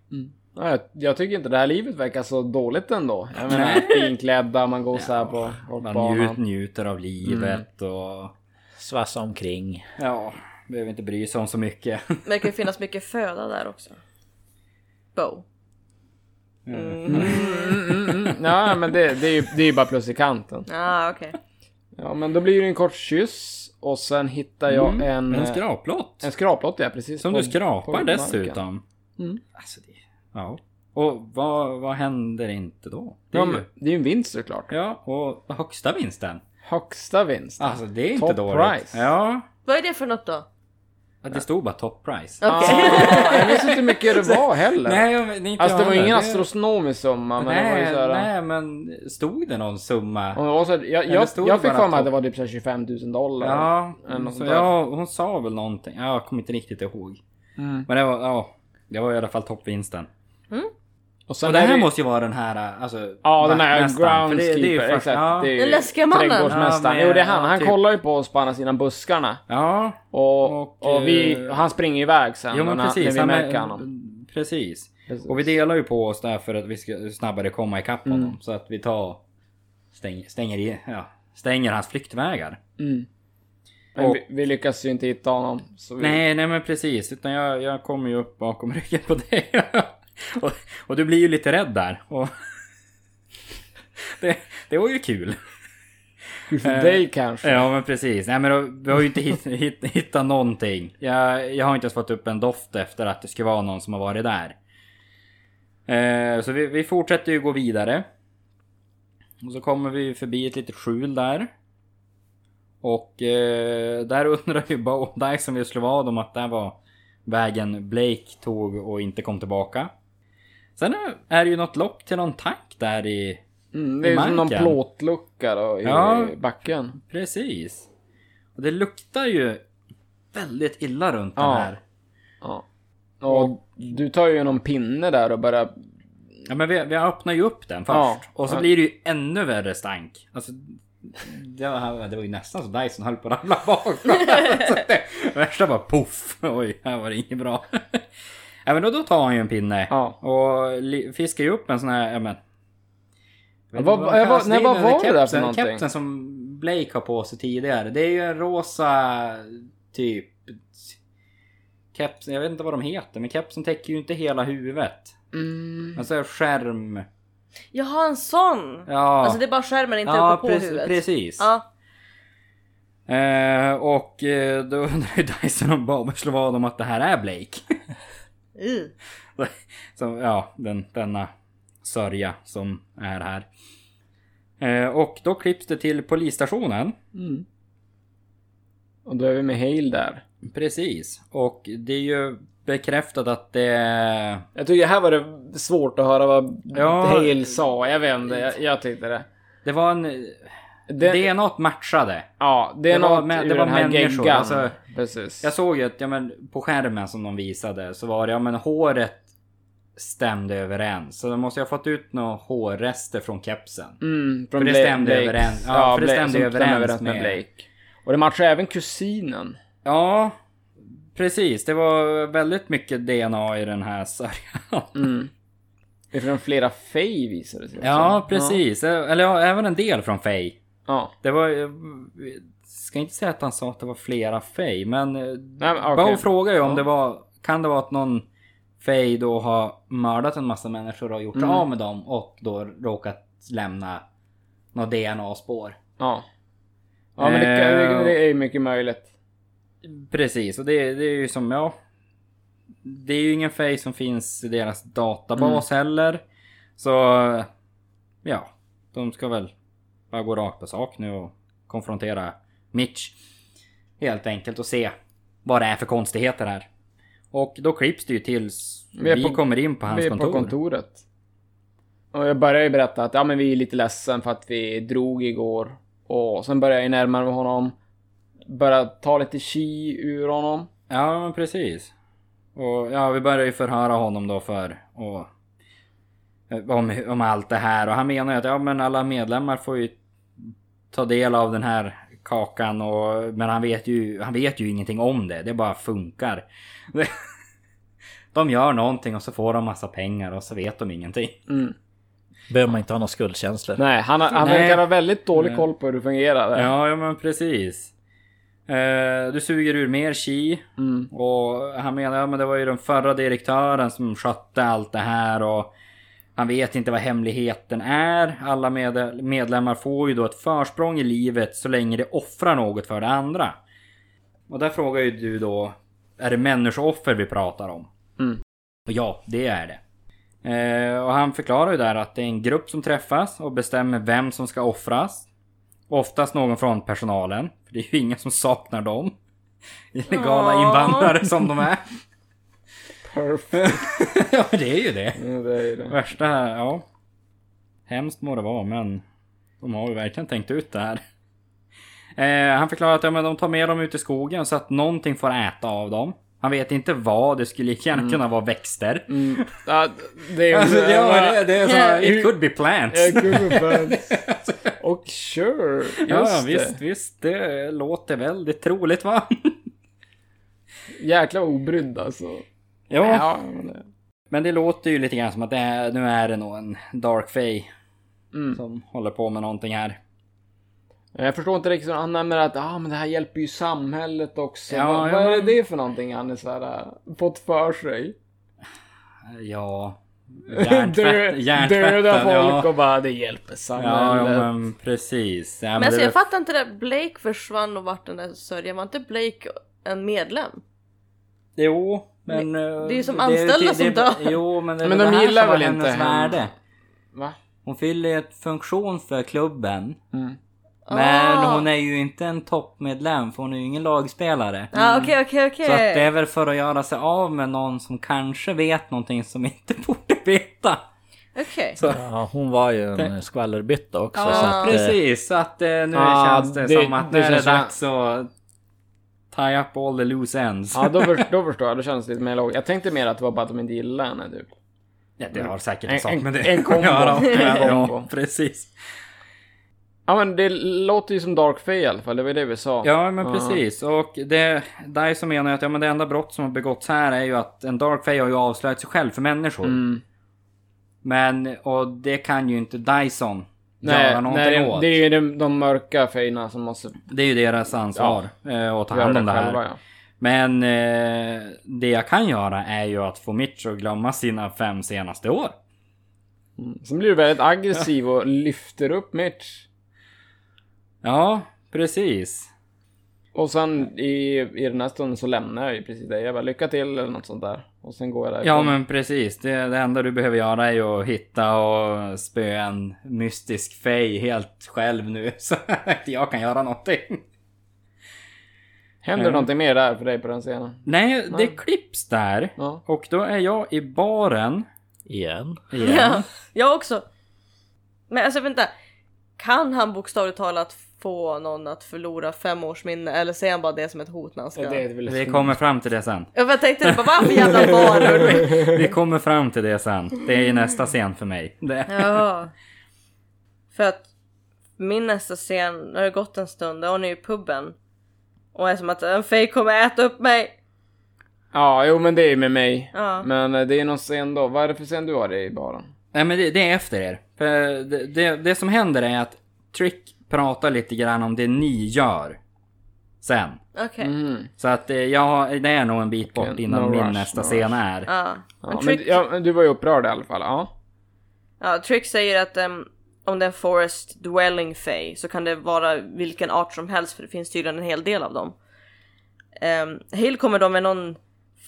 Ja, jag, jag tycker inte det här livet verkar så dåligt ändå. Jag menar, finklädda, man går så här på Man njut, njuter av livet och Svassa omkring. ja, behöver inte bry sig om så mycket. Men det kan ju finnas mycket föda där också. Bo. Mm, mm, mm. Ja, men det, det är ju det är ju bara plus i kanten. Ah, okej. Ja, men då blir det en kort kyss och sen hittar jag en... En eh, skraplott. En skraplott, ja precis. Som på- du skrapar dessutom. Mm. Alltså det, ja. Och vad, vad händer inte då? Det är Ja, ju, men det är ju en vinst såklart. ja, och högsta vinsten. Högsta vinst. Alltså det är inte Top dåligt. price. Ja. Vad är det för något då? Ja, det stod bara top price. Okej. Ah, jag visste inte hur mycket det var heller. Nej, jag- inte alltså det jag var ju ingen astronomisk summa, men det var ju nej, så här, nej, men stod det någon summa? Var så, jag, jag, stod jag det fick för mig att det var typ så här 25 000 dollar. Ja, så ja, hon sa väl någonting. Ja, Jag kommer inte riktigt ihåg. Mm. Men det var, ja, det var i alla fall toppvinsten. Och sen Och det är här det- måste ju vara den här, alltså... Ja, den här groundskeeper, exakt. Ja, Det är Den läskiga mannen. Trädgårdsmästaren. Ja, jo, det är han. ja, Han typ. kollar ju på oss på andra sidan buskarna. ja, Och, Och, och, vi, eh, han springer iväg sen jo men när, precis. när vi han märker är- honom. Precis. Precis. Och vi delar ju på oss där för att vi ska snabbare komma ikapp Mm. honom. Så att vi tar... Stänger, stänger, i, ja, stänger hans flyktvägar. Mm. Men Och- vi, vi lyckas ju inte hitta honom. Så vi, Nej, nej men precis. Utan jag, jag kommer ju upp bakom ryggen på dig. och, och du blir ju lite rädd där. Och det, det var ju kul. för dig kanske. Ja men precis. Nej men då, vi har ju inte hitt, hitt, hittat någonting. Jag, jag har inte ens fått upp en doft efter att det skulle vara någon som har varit där. Eh, så vi, vi fortsätter ju gå vidare. Och så kommer vi förbi ett litet skjul där. Och eh, där undrar ju Bo Dyson vi slå vad om att det var vägen Blake tog och inte kom tillbaka. Sen är det ju något lock till någon tank där i... Mm, det är I som någon plåtlucka då i Ja. backen. Precis. Och det luktar ju väldigt illa runt Ja. den här. Ja. Och du tar ju någon pinne där och börjar... Ja men vi, vi öppnar ju upp den först. Ja. Och så blir det ju ännu värre stank. Alltså, det, var, det var ju nästan så Dyson höll på att ramla bak. så det värsta var poff. Oj, här var det inget bra. Ja men då, då tar han ju en pinne. Ja. Och li, fiskar ju upp en sån här, ja men... Vad- man vad- kallas nej, vad var det där för kepsen- någonting? Kepsen som Blake har på sig tidigare. Det är ju en rosa typ... Keps, jag vet inte vad de heter, men kepsen täcker ju inte hela huvudet. Mm. Alltså skärm... Jaha, en sån! Ja, Alltså det är bara skärmen inte ja uppe på pre- huvudet. precis. Ja. Eh, och eh, då undrar ju Dyson om Bob slår vad om att det här är Blake. Uh. Så, ja, den, denna sörja som är här. Eh, och då klipps det till polisstationen. Mm. Och då är vi med Hale där. Precis. Och det är ju bekräftat att det... Jag tycker här var det svårt att höra vad Ja. Hale sa. Jag vet inte, jag, jag tyckte det. Det var en... Det, DNA matchade. ja, det det var med- det var människor, alltså- Precis. Jag såg ju att, ja men på skärmen som de visade så var det, ja men håret stämde överens. Så de måste ju ha fått ut några hårrester från kepsen. Mm, från För det stämde Blakes- överens- ja, för det stämde som överens med med- Blake. Och det matchar även kusinen. Ja, precis. Det var väldigt mycket DNA i den här sörjan. Mm. Det är från flera Fey visade det sig Ja, också. precis. Eller ja, även en del från Faye. Ja. Det var... Jag ska inte säga att han sa att det var flera Faye, men... Nej, men, okej. Bao frågar ju om Ja. det var... Kan det vara att någon Faye då har mördat en massa människor och gjort Mm. av med dem och då råkat lämna några DNA-spår? Ja. Ja, men det, Eh, det är ju mycket möjligt. Precis, och det, det är ju som ja... Det är ju ingen Faye som finns i deras databas Mm. heller. Så... Ja, de ska väl bara gå rakt på sak nu och konfrontera Mitch. Helt enkelt och se vad det är för konstigheter här. Och då klipps det ju tills Vi vi, på- kommer in på hans vi är kontor. på kontoret. Och jag börjar ju berätta att ja, men vi är lite ledsen för att vi drog igår. Och sen börjar jag närma mig honom. Börjar ta lite chi ur honom. Ja, men precis. Och ja, vi börjar ju förhöra honom då för och, om, om allt det här. Och han menar ju att ja, men alla medlemmar får ju ta del av den här kakan. Och, men han vet, ju, han vet ju ingenting om det. Det bara funkar. De gör någonting och så får de massa pengar och så vet de ingenting. Mm. Behöver man inte ha några skuldkänslor. Nej, han, han Nej. verkar ha väldigt dålig koll på hur det fungerar. Ja, ja men precis. Eh, du suger ur mer chi. Mm. Och han menar, ja men det var ju den förra direktören som skötte allt det här och han vet inte vad hemligheten är. Alla med medlemmar får ju då ett försprång i livet så länge det offrar något för det andra. Och där frågar ju du då, är det människooffer vi pratar om? Mm. Och ja, det är det. Eh, och han förklarar ju där att det är en grupp som träffas och bestämmer vem som ska offras. Oftast någon från personalen, för det är ju ingen som saknar dem. Illegala invandrare som de är. Perfect. ja, det är ju det. Ja, det är ju det. Värsta, ja. Hemskt må det vara, men de har ju verkligen tänkt ut det här. Eh, han förklarar att ja, men de tar med dem ut i skogen så att någonting får äta av dem. Han vet inte vad, det skulle lika gärna kunna vara växter. Mm. Ja, det är. Alltså, ja, det, det är så här, Yeah. it could be plants. Ja, gubben. Och sure, Ja, ja, det. visst, visst. Det låter väldigt troligt va? Jäkla obrydd alltså. Ja, Ja, men det... men låter ju lite grann som att det är, nu är det nog en Dark Fae Mm. som håller på med någonting här. Jag förstår inte riktigt, han nämner att ah, men det här hjälper ju samhället också. Ja, vad, ja, vad är men- det för någonting han är så här, äh, fått för sig? Ja... Hjärntvätt, hjärntvätten, Döda folk ja. och bara det hjälper Ja, samhället. ja, men precis. Ja, Men alltså det- jag fattar inte det. Blake försvann och vart den där sörjan. Var inte Blake en medlem? Jo, men... det är ju som det- anställda det- som det- dör. Jo, men det är Men de det här gillar som var väl inte henne? värde. Va? Hon fyller ju ett funktion för klubben. Mm. Men Ah. hon är ju inte en toppmedlem för hon är ju ingen lagspelare. Ja okej okej okej. Så att det är väl för att göra sig av med någon som kanske vet någonting som inte borde veta. Okej. Så, Ja, hon var ju en skvallerbytta också. så ja, att, eh, precis. Så att eh, nu Ah, känns det, det- som att det nu är det känns som- dags att tie up all the loose ends. Ja, då, för, då förstår jag. Då känns det lite mer logiskt. Jag tänkte mer att det var bara att de inte gillade henne typ. Ja, det har säkert En- sak med det en kombo. Ja, ja, precis. Ja men det låter ju som Dark Fae i alla fall, det var det vi sa. Ja, men precis. Och det, där som menar jag att ja, men det enda brott som har begåtts här är ju att en Dark Fae har ju avslöjat sig själv för människor. Mm. Men, och det kan ju inte Dyson Nej, göra någonting nej, åt. det är ju de, de mörka fejna som måste Det är ju deras ansvar eh, att ta hand om det här. själva. Ja. Men eh, det jag kan göra är ju att få Mitch att glömma sina fem senaste år. Sen blir du väldigt aggressiv och lyfter upp Mitch. Ja, precis. Och sen i, i den här stunden så lämnar jag ju precis det. Jag bara lycka till eller något sånt där. Och sen går jag därifrån. Ja men precis. Det, det enda du behöver göra är ju att hitta och spöa en mystisk fej helt själv nu. Så att jag kan göra någonting. Händer Mm. någonting mer där för dig på den scenen? Nej, det Nej. klipps där. Ja. Och då är jag i baren igen. igen. Ja, jag också. Men alltså vänta. Kan han bokstavligt talat få någon att förlora fem års minne eller säger han bara det som ett hot när han ska? Det är väl Vi kommer fram till det sen. Jag tänkte bara, vad för jävla barn? Vi kommer fram till det sen. Det är i nästa scen för mig. Det. Ja. För att min nästa scen, när det har gått en stund, då är hon i puben. Och är som att en fej kommer äta upp mig. Ja, jo men det är ju med mig. Ja. Men eh, det är någon scen då. Vad är det för scen du har i baren? Nej men det, det är efter er. För det, det, det som händer är att Trick pratar lite grann om det ni gör. Sen. Okej. Mm. Så att eh, jag, det är nog en bit bort Okej, innan no min rush, nästa no scen är. Ja. Ja, Men Trick, ja, du var ju upprörd i alla fall. Ja. ja, Trick säger att ehm, om det är en forest dwelling fey så kan det vara vilken art som helst för det finns tydligen en hel del av dem. Um, Hill kommer då med någon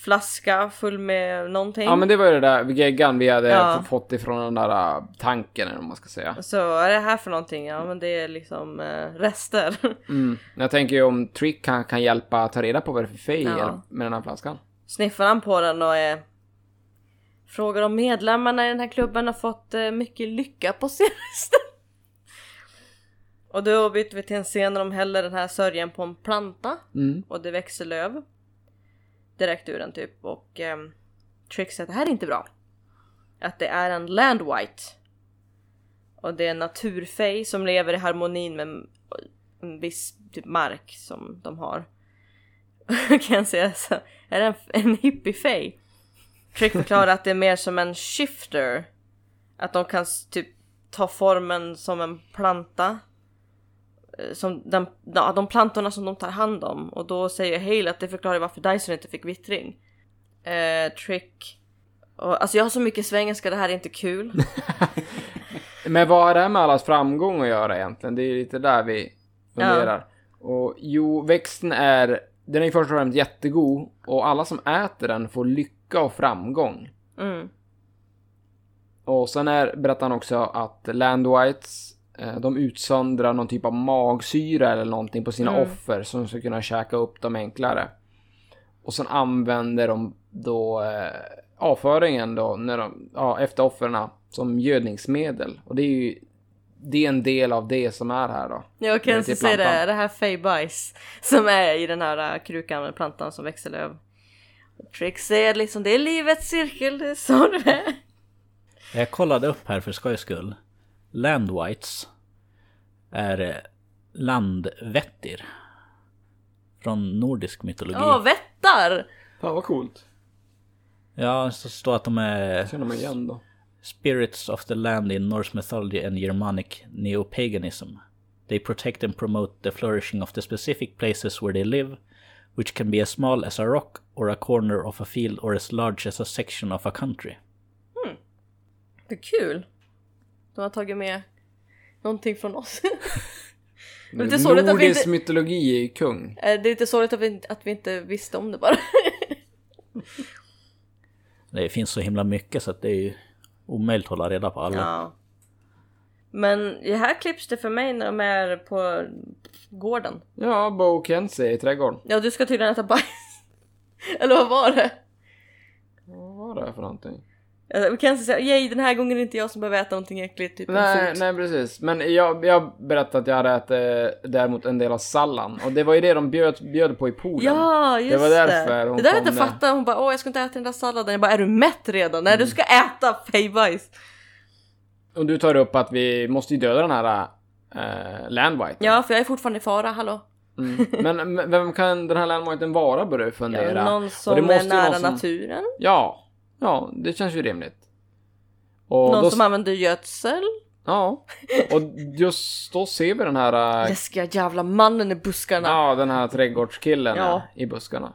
flaska full med någonting. Ja men det var ju det där geggan vi hade Ja. fått ifrån den där äh, tanken eller vad man ska säga. Så vad är det här för någonting? Ja men det är liksom eh, rester. Mm. Jag tänker ju om Trick kan, kan hjälpa ta reda på vad det är för fej Ja. med den här flaskan. Sniffar han på den och eh, frågar om medlemmarna i den här klubben har fått eh, mycket lycka på senaste. och då byter vi till en scen där de häller den här sörjan på en planta Mm. och det växer löv. Direkt ur den typ och ehm, um, Trick säger att det här är inte bra. Att det är en land white. Och det är en naturfej som lever i harmonin med en viss typ mark som de har. kan jag säga så. Är det en, en hippiefej? Trick förklarar att det är mer som en shifter. Att de kan typ ta formen som en planta. Eh, Som den, ja, de plantorna som de tar hand om. Och då säger Hale att det förklarar varför Dyson inte fick vittring. Eh, trick. Och, alltså jag har så mycket svengelska, det här är inte kul. Men vad har det här med allas framgång att göra egentligen? Det är lite där vi funderar. Och jo, växten är, den är först och främst jättegod och alla som äter den får lycka och framgång. Mm. Och sen är, berättar han också att Land Whites eh, de utsöndrar någon typ av magsyra eller någonting på sina Mm. offer som ska kunna käka upp dem enklare. Och sen använder de då eh, avföringen då när de, ja, efter offren som gödningsmedel. Och det är ju det är en del av det som är här då. Kan är inte till se det, det här fejbajs som är i den här äh, krukan med plantan som växer löv. Trixie är liksom, det är livets cirkel, det är så det är. Jag kollade upp här för skojs skull. Landwites är eh, landvättir. Från nordisk mytologi. Ja, vättar! Fan vad coolt. Ja, så står att de är Känner man igen då. spirits of the land in Norse mythology and Germanic neo-paganism. They protect and promote the flourishing of the specific places where they live, which can be as small as a rock or a corner of a field or as large as a section of a country. Det är kul. De har tagit med någonting från oss. Det är lite sorgligt att vi inte- mytologi är ju kung. Eh, det är lite sorgligt att vi, inte- att vi inte visste om det bara. Det finns så himla mycket så att det är ju omöjligt att hålla reda på alla. ja. Men det här klipps det för mig när de är på gården. Ja, Bo Kenzie i trädgården. Ja, du ska tydligen äta bajs. Eller vad var det? Vad var det för någonting? Eh, Vi kan säga yay den här gången är det inte jag som behöver äta någonting äckligt, typ Nej, nej precis. Men jag, jag berättade att jag hade ätit eh, däremot en del av sallan. Och det var ju det de bjöd, bjöd på i poolen. Ja, just Det var därför hon det där har jag inte fattat. Hon bara åh jag ska inte äta den där salladen. Jag bara är du mätt redan? Nej Mm. du ska äta fejbajs. Och du tar upp att vi måste ju döda den här uh, Landwhite. Ja för jag är fortfarande i fara, hallå. Mm. Men vem kan den här Landwhiten vara börjar jag fundera. Ja, någon Och som det måste är nära någon som- naturen. Ja, ja, det känns ju rimligt. Och Någon då, som använder gödsel. Ja, och just då ser vi den här... eh, Läskiga jävla mannen i buskarna. Ja, den här trädgårdskillen Ja. i buskarna.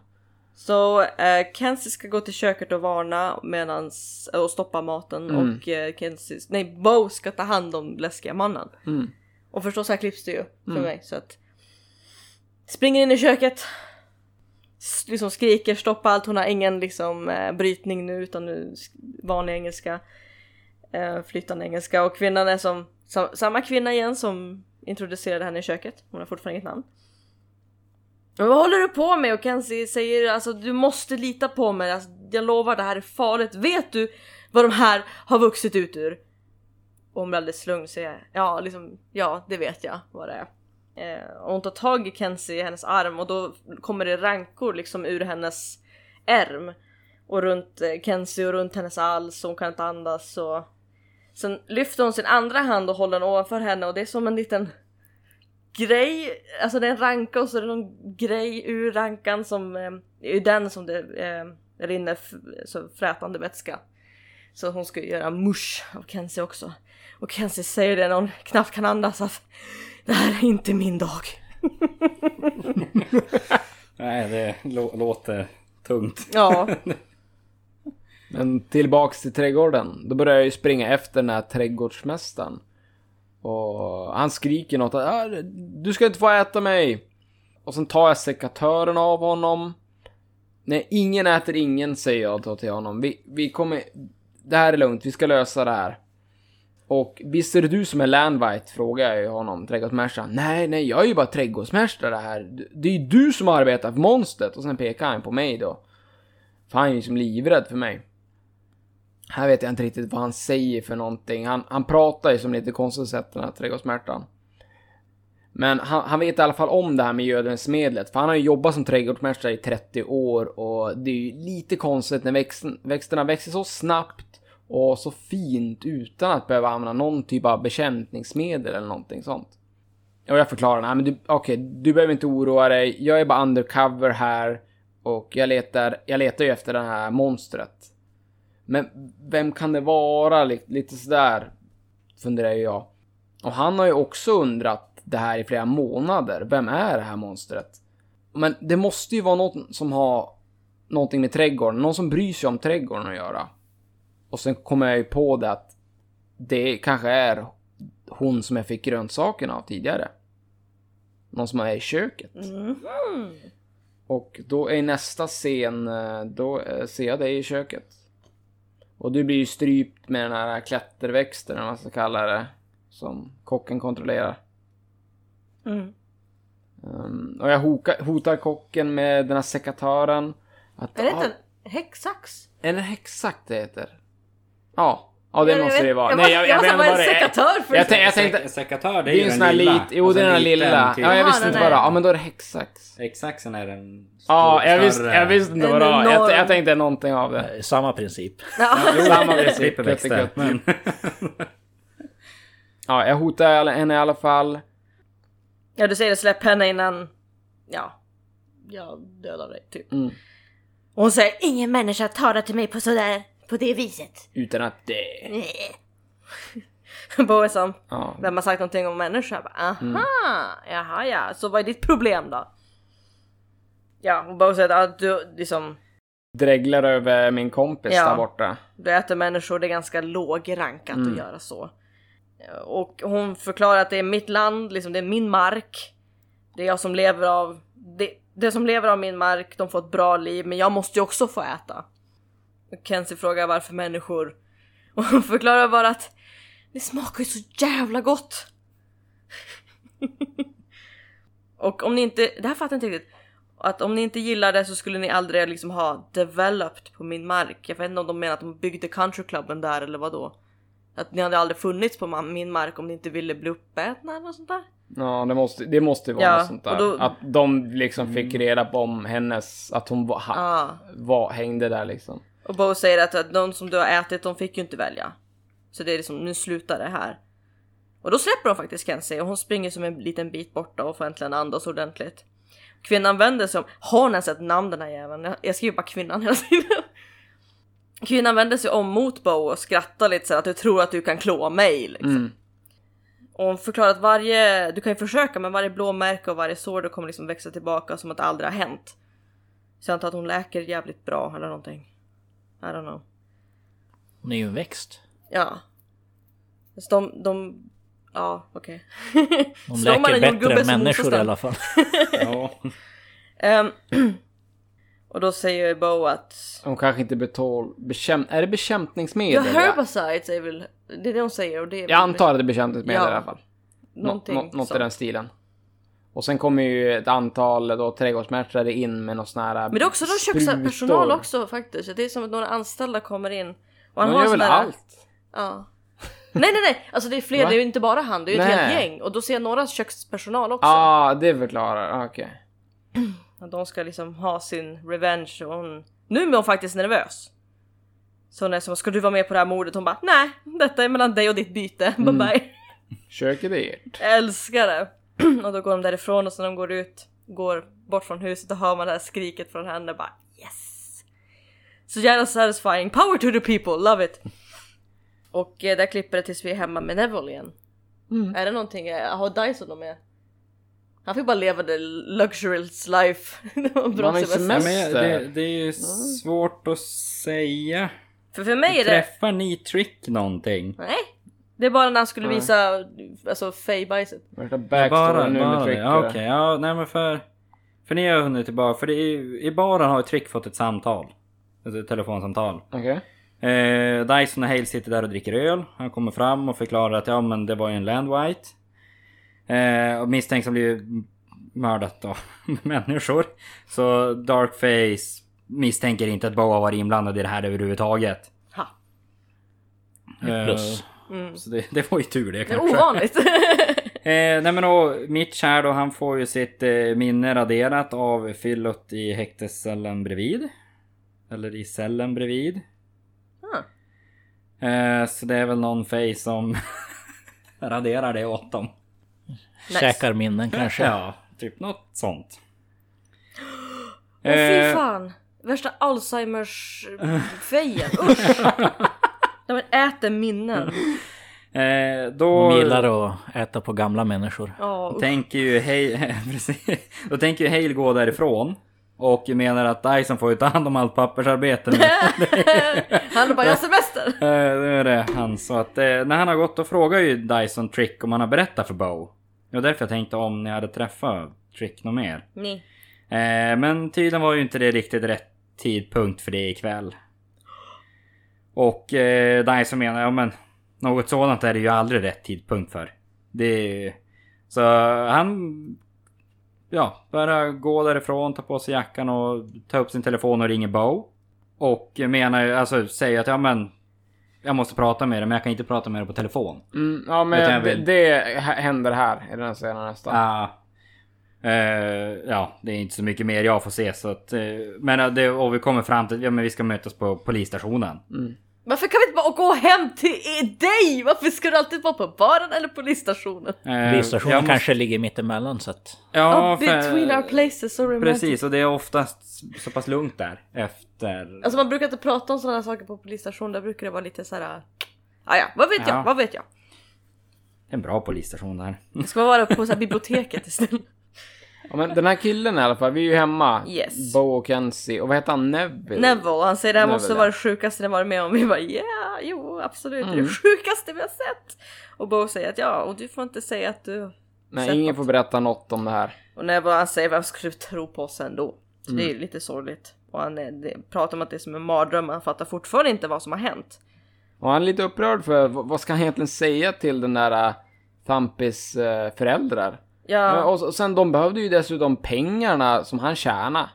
Så eh, Kenzie ska gå till köket och varna medans, och stoppa maten Mm. och eh, Kenzie, nej Bo ska ta hand om läskiga mannen. Mm. Och förstås här klipps det ju för Mm. mig så att springer in i köket. Liksom skriker stoppa allt, hon har ingen liksom eh, brytning nu utan nu vanlig engelska. Eh, flytande engelska och kvinnan är som samma kvinna igen som introducerade henne i köket. Hon har fortfarande inget namn. Men vad håller du på med? Och Kenzie säger alltså du måste lita på mig. Alltså, jag lovar det här är farligt. Vet du vad de här har vuxit ut ur? Och hon blir alldeles lugn och säger ja, liksom, ja det vet jag vad det är. Eh, och hon tar tag i Kenzie i hennes arm och då kommer det rankor liksom ur hennes ärm. Och runt eh, Kenzie och runt hennes hals och hon kan inte andas och Sen lyfter hon sin andra hand och håller den ovanför henne och det är som en liten grej, alltså det är en ranka och så är det någon grej ur rankan som eh, är ju den som det eh, rinner så frätande vätska. Så hon ska göra mush av Kenzie också. Och Kenzie säger det när hon knappt kan andas att det här är inte min dag. Nej, det lå- låter tungt. Ja, Men tillbaks till trädgården. Då börjar jag ju springa efter den här trädgårdsmästaren. Och han skriker något "Ah, du ska inte få äta mig. Och sen tar jag sekatören av honom. Nej, ingen äter ingen, säger jag då till honom. Vi, vi kommer... Det här är lugnt, vi ska lösa det här. Och visst är det du som är Landvite? Frågar jag ju honom, trädgårdsmästaren. Nej, nej, jag är ju bara trädgårdsmästare här. Det är ju du som arbetar för monstret. Och sen pekar han på mig då. För han är ju liksom livrädd för mig. Här vet jag inte riktigt vad han säger för någonting. Han, han pratar ju som lite konstigt sätt den här trädgårdsmästaren. Men han, han vet i alla fall om det här med gödningsmedlet. För han har ju jobbat som trädgårdsmästare i 30 år och det är ju lite konstigt när växten, växterna växer så snabbt och så fint utan att behöva använda någon typ av bekämpningsmedel eller någonting sånt. Och jag förklarar, nej men du, okej, du behöver inte oroa dig. Jag är bara undercover här och jag letar, jag letar ju efter det här monstret. Men vem kan det vara? Lite, lite sådär funderar ju jag. Och han har ju också undrat det här i flera månader. Vem är det här monstret? Men det måste ju vara någon som har någonting med trädgården, någon som bryr sig om trädgården att göra. Och sen kommer jag ju på det att det kanske är hon som jag fick grönsakerna av tidigare. Någon som är i köket. Och då är nästa scen, eh, då eh, ser jag dig i köket. Och du blir ju strypt med den här klätterväxten, eller vad man ska kalla det. som kocken kontrollerar. Mm. Um, och jag hoka, hotar kocken med den här sekatören. Att, Är det ah, inte en häcksax? Är det exakt det heter? Ja. Ja, det Jag måste vet- det vara. Jag, Nej, jag, jag, jag, det är. sekatör för? Jag, jag tänkte... Sekatör, det är ju den lilla. lit... Jo, Alltså det är den liten lilla. Ja, jag visste inte vad det var. Ja, men då är det häcksax. Exaxen är den Ja, jag visste, jag visste inte vad det var. Jag, jag tänkte någonting av det. Samma princip. Ja. Samma princip. Kutt. Men Ja, jag hotar henne i alla fall. ja, du säger släpp henne innan... Ja. Jag dödar dig, typ. Mm. Och hon säger ingen människa talar till mig på sådär, på det viset. Utan att det... Bo är som, Ja. vem har sagt någonting om människor? Jag bara, Aha, Mm. jaha ja, så vad är ditt problem då? Ja, och Bo säger att du liksom, Dreglar över min kompis Ja. där borta. du äter människor, det är ganska lågrankat Mm. att göra så. Och hon förklarar att det är mitt land, liksom det är min mark. Det är jag som lever av, det, det som lever av min mark, de får ett bra liv, men jag måste ju också få äta. Och Kenzie frågar varför människor, och hon förklarar bara att det smakar ju så jävla gott. och om ni inte, det här fattar jag inte riktigt. Att om ni inte gillar det så skulle ni aldrig liksom ha developed på min mark. Jag vet inte om de menar att de byggde countryklubben där eller vad då. Att ni hade aldrig funnits på min mark om ni inte ville bli uppätna eller något sånt där. Ja, det måste, det måste vara Ja, något sånt där. och då- Att de liksom fick reda på om hennes... Att hon var, ha, Ah. var, hängde där liksom. Och Bo säger att, att de som du har ätit, de fick ju inte välja. Så det är liksom, nu slutar det här. Och då släpper de faktiskt Kenzie och hon springer som en liten bit borta och får äntligen andas ordentligt. Kvinnan vänder sig om, har hon ens ett namn den här jäveln? Jag, jag skriver bara kvinnan hela tiden. Kvinnan vänder sig om mot Bo och skrattar lite så här att du tror att du kan klå mig liksom. Mm. Och hon förklarar att varje, du kan ju försöka men varje blåmärke och varje sår det kommer liksom växa tillbaka som att det aldrig har hänt. Så jag antar att hon läker jävligt bra eller någonting. I don't know. Hon är ju en växt. Ja. Fast de, de, ja okej. De man en läker bättre än människor i alla fall. ja. Ehm, och då säger Bo att Hon kanske inte betål... Bekämp, är det Ja, bekämpningsmedel? herbicides är väl, det är det hon säger och det är Jag antar att det är bekämpningsmedel Ja. i alla fall. Nå, någonting nå, något i den stilen. Och sen kommer ju ett antal då, trädgårdsmästare in med någon sån här Men det är också de kökspersonal också faktiskt. Det är som att några anställda kommer in. Och han De har gör väl där, allt? Ja. Nej nej nej, alltså det är fler, Va? det är ju inte bara han, det är ju ett helt gäng. Och då ser jag några kökspersonal också. Ja, ah, det förklarar. Okej. Att de ska liksom ha sin revenge och hon... Nu är hon faktiskt nervös. Så hon är som, ska du vara med på det här mordet? Hon bara, nej, detta är mellan dig och ditt byte. Bye Mm. bye. Köket är ert. Älskar det. och då går de därifrån och så när de går ut, går bort från huset, då hör man det här skriket från henne bara yes. Så jävla satisfying. Power to the people, love it. Och eh, där klipper det tills vi är hemma med Neville igen. Mm. Är det någonting, eh, har Dyson något med? Han fick bara leva the luxurious life. det var en bra Man semester. Det, det är ju svårt att säga. För för mig är det... Träffar ni Trick någonting? Nej. Det är bara när han skulle visa alltså fej-bajset. Värsta backstory nu med bara. Ja, Okej, ja nej men för... För ni har hunnit tillbaka, för det är, i baren har ju Trick fått ett samtal. Alltså ett telefonsamtal. Okej. Eh, Dyson och Hale sitter där och dricker öl. Han kommer fram och förklarar att ja men det var ju en Landwhite. Eh, och misstänks ha blivit mördat av människor. Så Darkface misstänker inte att Boa var inblandad i det här överhuvudtaget. Ha. Eh, Plus. Mm. Så det, det var ju tur det Det är kanske. ovanligt. Eh, nej men då, Mitch här då, han får ju sitt eh, minne raderat av fyllot i häktescellen bredvid. Eller i cellen bredvid. Ah. Eh, så det är väl någon face som raderar det åt dem. Nice. Käkar minnen kanske. Ja, typ något sånt. Åh fy Eh, fan! Värsta Alzheimers-fejen, usch! De äter minnen. Eh, då De gillar att äta på gamla människor. Ja, usch. tänker ju Hale, precis. Då tänker ju Hale gå därifrån. Och menar att Dyson får ju ta hand om allt pappersarbete nu. Han bara, jag har semester! Eh, det är det han. Så att eh, när han har gått och frågar ju Dyson Trick om han har berättat för Bo. Det var därför jag tänkte om ni hade träffat Trick något mer. Nej. Eh, men tydligen var ju inte det riktigt rätt tidpunkt för det ikväll. Och eh, Dyson menar, ja men något sådant är det ju aldrig rätt tidpunkt för. Det är, så han ja, börjar gå därifrån, ta på sig jackan och ta upp sin telefon och ringer Bo. Och menar ju, alltså säger att ja men jag måste prata med dig men jag kan inte prata med dig på telefon. Mm, ja, jag men det, vill- det händer här i den här scenen nästan. Ja. Eh, ja, det är inte så mycket mer jag får se så att... eh, men eh, det, och vi kommer fram till, ja men vi ska mötas på polisstationen. Varför kan vi inte bara gå hem till dig? Varför ska du alltid vara på baren eller polisstationen? Eh, Polisstationen måste- kanske ligger mittemellan så att... Ja, oh, between our places, so romantic. Precis, och det är oftast så pass lugnt där efter... Alltså man brukar inte prata om sådana saker på polisstationen, där brukar det vara lite såhär... Ah, ja, vad vet Ja. jag, vad vet jag? En bra polisstation där. Ska man vara på så här biblioteket istället? Ja, men den här killen i alla fall, vi är ju hemma. Yes. Bo och Kenzie. Och vad heter han? Neville? Neville, han säger det här Neville, måste vara det sjukaste ni varit med om. Vi bara ja, yeah, jo absolut, det är Mm. det sjukaste vi har sett. Och Bo säger att ja, och du får inte säga att du... Nej, ingen något. får berätta något om det här. Och Neville han säger vem ska du tro på oss ändå? Så det är Mm. ju lite sorgligt. Och han är, det, pratar om att det är som en mardröm, han fattar fortfarande inte vad som har hänt. Och han är lite upprörd för vad ska han egentligen säga till den där uh, Thampis uh, föräldrar? Ja. Och, och sen de behövde ju dessutom pengarna som han tjänade.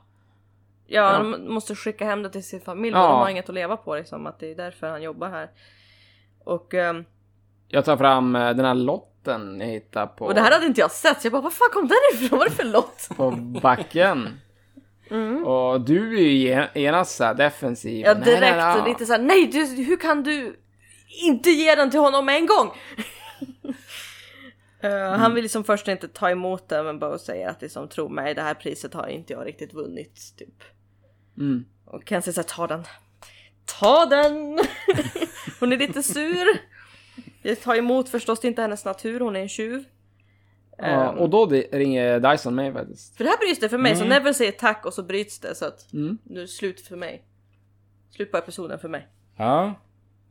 ja, ja. de måste skicka hem det till sin familj Ja. och de har inget att leva på liksom, att det är därför han jobbar här. Och, ehm, Jag tar fram uh, den här lotten jag hittade på, och det här hade inte jag sett, så jag bara vad fan kom den ifrån? Vad är det för lott? på backen. Mm. Och du är ju gen- genast såhär defensiv. Ja Nej, direkt, nej, nej. lite såhär nej du, hur kan du inte ge den till honom med en gång? Eh, Han vill liksom först inte ta emot den men Bo säger att liksom tro mig det här priset har inte jag riktigt vunnit typ. Mm. Och Ken säger ta den. Ta den! hon är lite sur. Jag tar emot förstås det är inte hennes natur, hon är en tjuv. Ja, Ehm, och då ringer Dyson mig faktiskt. För det här bryts det för mig, så Neville säger tack och så bryts det så att Mm. nu är det slut för mig. Slut på episoden för mig. Ja.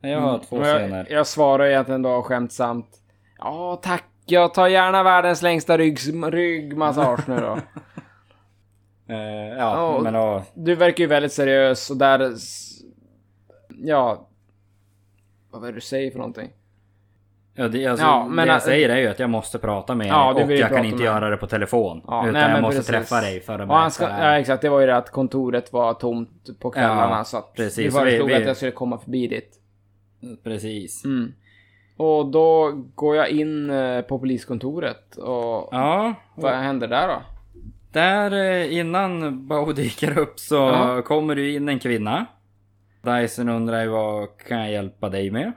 Jag har två Och scener. jag, jag svarar egentligen då skämtsamt. Ja, tack. Jag tar gärna världens längsta ryggs, ryggmassage nu då. Eh, ja, Ja, och- men då... Du verkar ju väldigt seriös och där... Ja... Vad är det du säger för någonting? Ja, det, alltså, Ja, men det jag säger är ju att jag måste prata med Ja, dig du och jag kan inte med göra det på telefon. Ja, utan nej, jag måste precis. träffa dig för att han ska, ja exakt, det var ju det att kontoret var tomt på kvällarna Ja, så att precis. vi föreslog Vi- vi- att jag skulle komma förbi dit. Precis. Mm. Och då går jag in eh, på poliskontoret och Ja, vad händer där då? Där eh, innan Bo dyker upp så Ja. kommer det in en kvinna. Dyson undrar vad kan jag hjälpa dig med?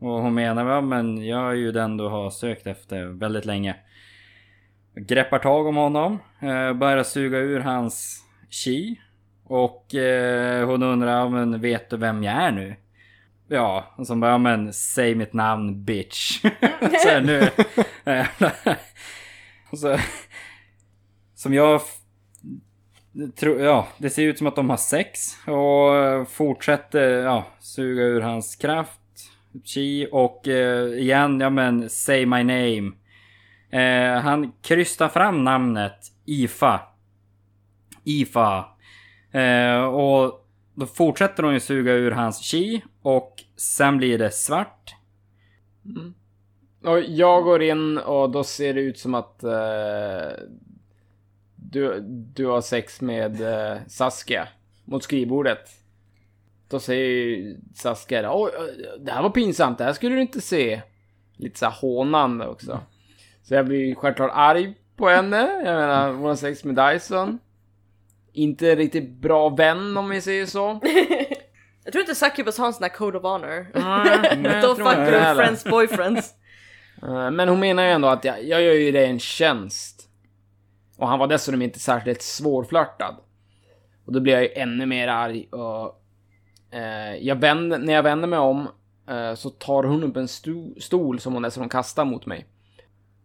Och hon menar ja men jag är ju den du har sökt efter väldigt länge. Greppar tag om honom, eh, börjar suga ur hans chi. Och hon undrar ja, men vet du vem jag är nu? Ja, och så bara ja, men säg mitt namn bitch. så här, nu. och så, som jag tror, ja, det ser ut som att de har sex och eh, fortsätter, ja, suga ur hans kraft, chi och eh, igen, ja men, say my name. Eh, han krystar fram namnet Ifa. Ifa. Eh, och då fortsätter hon ju suga ur hans chi och sen blir det svart. Mm. Och jag går in och då ser det ut som att eh, du, du har sex med eh, Saskia mot skrivbordet. Då säger ju Saskia Oj, det här var pinsamt, det här skulle du inte se. Lite så här hånande också. Så jag blir självklart arg på henne. Jag menar, hon har sex med Dyson. Inte riktigt bra vän om vi säger så. Jag tror inte Succubus har en sån här code of honor. Nej, jag Don't fuck your friends boyfriends. Eh, Men hon menar ju ändå att jag, jag gör ju dig en tjänst. Och han var dessutom inte särskilt svårflörtad. Och då blir jag ju ännu mer arg och... Eh, jag vänder, när jag vänder mig om eh, så tar hon upp en sto, stol som hon dessutom kastar mot mig.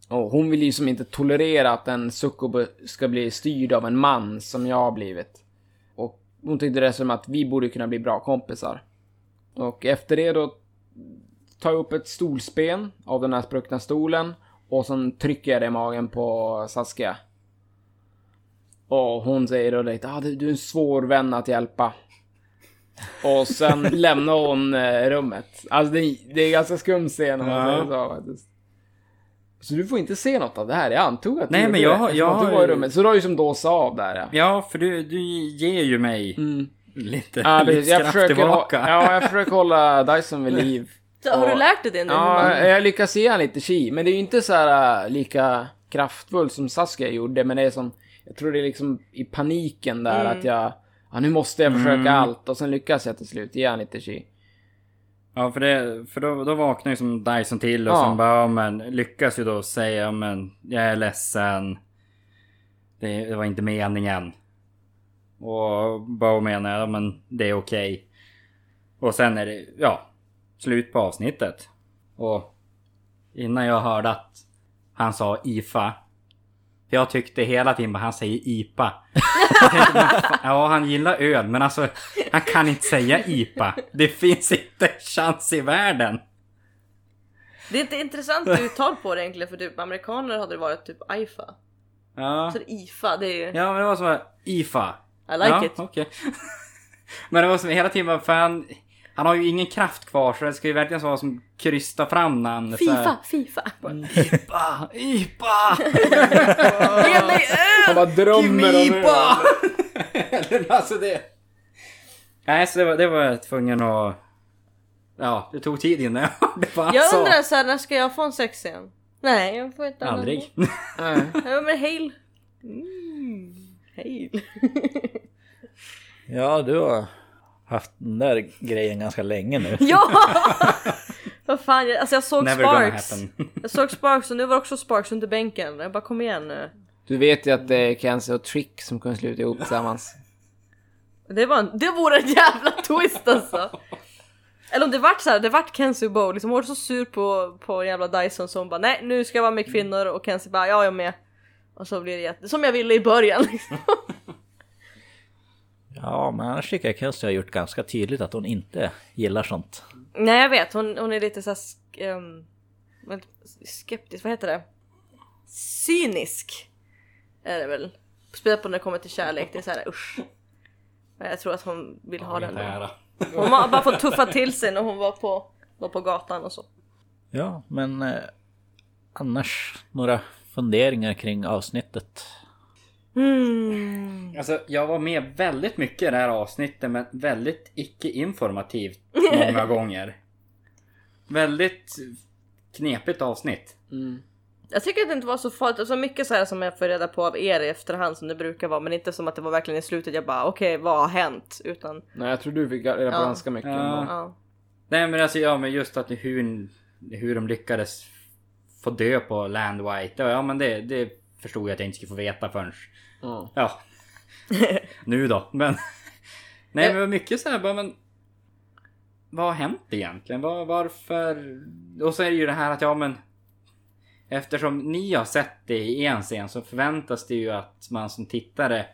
Och hon vill ju som inte tolerera att en succubus ska bli styrd av en man som jag har blivit. Och hon tyckte dessutom att vi borde kunna bli bra kompisar. Och efter det då tar jag upp ett stolsben av den här spruckna stolen och sen trycker jag det i magen på Saskia. Och hon säger då direkt ah, du är en svår vän att hjälpa. Och sen lämnar hon eh, rummet. Alltså det, det är ganska skum scen om man säger så faktiskt. Så du får inte se något av det här. Jag antog att du Nej, gjorde men jag det, jag du var i ju- rummet. Så du har ju som dåsa av där ja. Ja, för du, du ger ju mig Mm. lite Ja, precis. jag försöker, tillbaka. ja, jag försöker hålla Dyson vid liv. Så, har du lärt dig det nu? Ja, man- jag lyckas ge han lite chi, men det är ju inte så här äh, lika kraftfullt som Saskia gjorde, men det är som, jag tror det är liksom i paniken där Mm. att jag, ja nu måste jag försöka Mm. allt och sen lyckas jag till slut ge han lite chi. Ja, för, det, för då, då vaknar ju som Dyson till och Ja. som bara, ja, men lyckas ju då säga, ja, men jag är ledsen. Det, det var inte meningen. Och Bo menar, ja men det är okej. Och sen är det, ja, slut på avsnittet. Och innan jag hörde att han sa IFA. För jag tyckte hela tiden att han säger IPA. Tänkte, men fan, ja, han gillar öl, men alltså han kan inte säga IPA. Det finns inte en chans i världen. Det är inte intressant uttal på det egentligen för typ amerikaner hade det varit typ IFA. Ja, Så det är IFA, det är ja men det var som IFA. I like ja, it. okej. men det var som hela tiden bara, för han, har ju ingen kraft kvar så det ska ju verkligen vara som krysta fram namnet. Fifa, Fifa. IPA, IPA! Ge mig Han bara drömmer om IPA! Eller alltså det... Nej, så det var, det var jag tvungen att... Ja, det tog tid innan jag hörde vad Jag undrar så här, när ska jag få en sexscen? Nej, jag får inte. Aldrig. Nej. Ja men hail. Mm, hail. Ja, du har haft den där grejen ganska länge nu. ja! Vad fan, jag, alltså jag såg Never Sparks. Jag såg Sparks och nu var också Sparks under bänken. Jag bara kom igen nu. Du vet ju att det är Kenzie och Trick som kunde sluta ihop tillsammans. Det, var en, det vore en jävla twist alltså. Eller om det vart såhär, det vart Kenzie och Bo, liksom hon var så sur på, på jävla Dyson så hon bara nej nu ska jag vara med kvinnor och Kenzie bara ja jag med. Och så blir det jätte, som jag ville i början liksom. Ja, men annars tycker jag Kelsey har gjort ganska tydligt att hon inte gillar sånt. Nej jag vet, hon, hon är lite sk- ehm, vad- skeptisk, vad heter det? Cynisk. Är det väl. Speciellt när det kommer till kärlek, det är såhär usch. Men Jag tror att hon vill ha den. då. Hon har bara fått tuffa till sig när hon var på, var på gatan och så. Ja, men eh, annars några funderingar kring avsnittet? Mm. Alltså, jag var med väldigt mycket i det här avsnittet men väldigt icke-informativt många gånger. Väldigt knepigt avsnitt. Mm. Jag tycker att det inte var så farligt, alltså mycket så här som jag får reda på av er i efterhand som det brukar vara men inte som att det var verkligen i slutet jag bara okej vad har hänt? Utan Nej, jag tror du fick reda på Ja. ganska mycket. Ja. ja. Nej men alltså ja men just att hur, hur de lyckades få dö på Land White. Ja men det, det förstod jag att jag inte skulle få veta förrän Ja. Ja. nu då. Men. Nej men det var mycket så här bara men. Vad har hänt egentligen? Var, varför? Och så är det ju det här att ja men. Eftersom ni har sett det i en scen så förväntas det ju att man som tittare.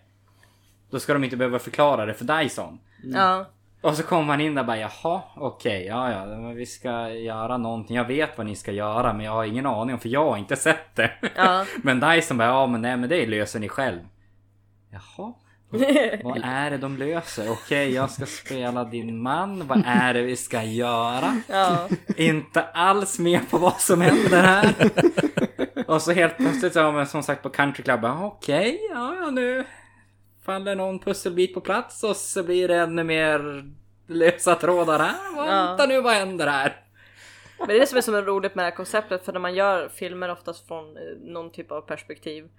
Då ska de inte behöva förklara det för Dyson. ja. Och så kommer man in där och bara jaha okej ja ja men vi ska göra någonting. Jag vet vad ni ska göra men jag har ingen aning om för jag har inte sett det. Ja. men Dyson bara ja men nej men det löser ni själv. Jaha. Vad är det de löser? Okej jag ska spela din man. Vad är det vi ska göra? ja. Inte alls med på vad som händer här. Och så helt plötsligt så man som sagt på Country Club. Okej, ja, ja nu faller någon pusselbit på plats och så blir det ännu mer lösa trådar här. Vänta nu, vad händer här? Men det är det som är så roligt med det här konceptet för när man gör filmer oftast från eh, någon typ av perspektiv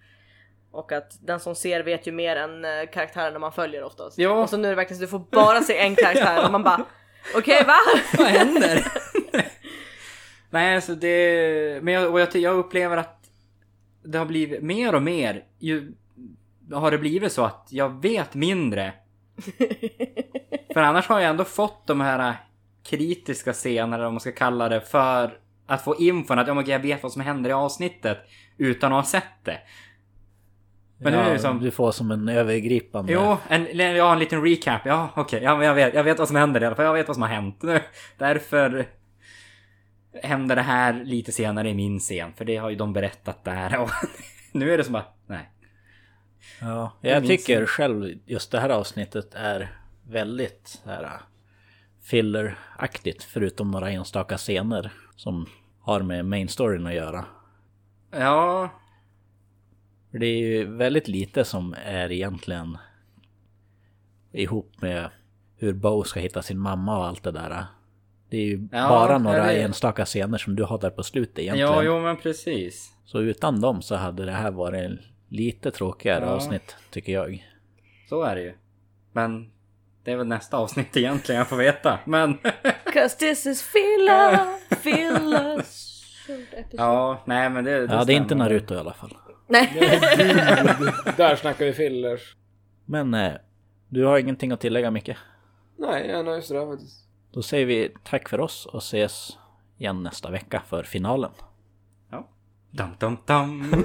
och att den som ser vet ju mer än eh, karaktärerna man följer oftast. Ja. Och så nu är det verkligen så du får bara se en karaktär och man bara okej va? Vad händer? Nej, alltså det... Men jag, och jag, jag upplever att det har blivit mer och mer. Ju, har det blivit så att jag vet mindre. För annars har jag ändå fått de här kritiska scener, om man ska kalla det, för att få infon att ja, jag vet vad som händer i avsnittet utan att ha sett det. Men nu är det som... Du får som en övergripande... Jo, en, ja, en liten recap. Ja, okej. Ja, men jag, vet, jag vet vad som händer i alla fall. Jag vet vad som har hänt nu. Därför händer det här lite senare i min scen. För det har ju de berättat där. Och nu är det som bara, nej. Ja, Jag tycker inte. själv just det här avsnittet är väldigt här, filler-aktigt förutom några enstaka scener som har med main storyn att göra. Ja, det är ju väldigt lite som är egentligen ihop med hur Bo ska hitta sin mamma och allt det där. Det är ju Ja, bara några det- enstaka scener som du har där på slutet egentligen. ja, jo men precis. Så utan dem så hade det här varit lite tråkigare Ja. avsnitt tycker jag. Så är det ju. Men det är väl nästa avsnitt egentligen jag får veta. Men Cause this is filler, filler. ja, nej men det, det Ja, det är inte. Naruto i alla fall. Nej. Där snackar vi fillers. Men eh, du har ingenting att tillägga Micke? Nej, jag är nöjd sådär faktiskt. Då säger vi tack för oss och ses igen nästa vecka för finalen. Ja. Dum, dum, dum.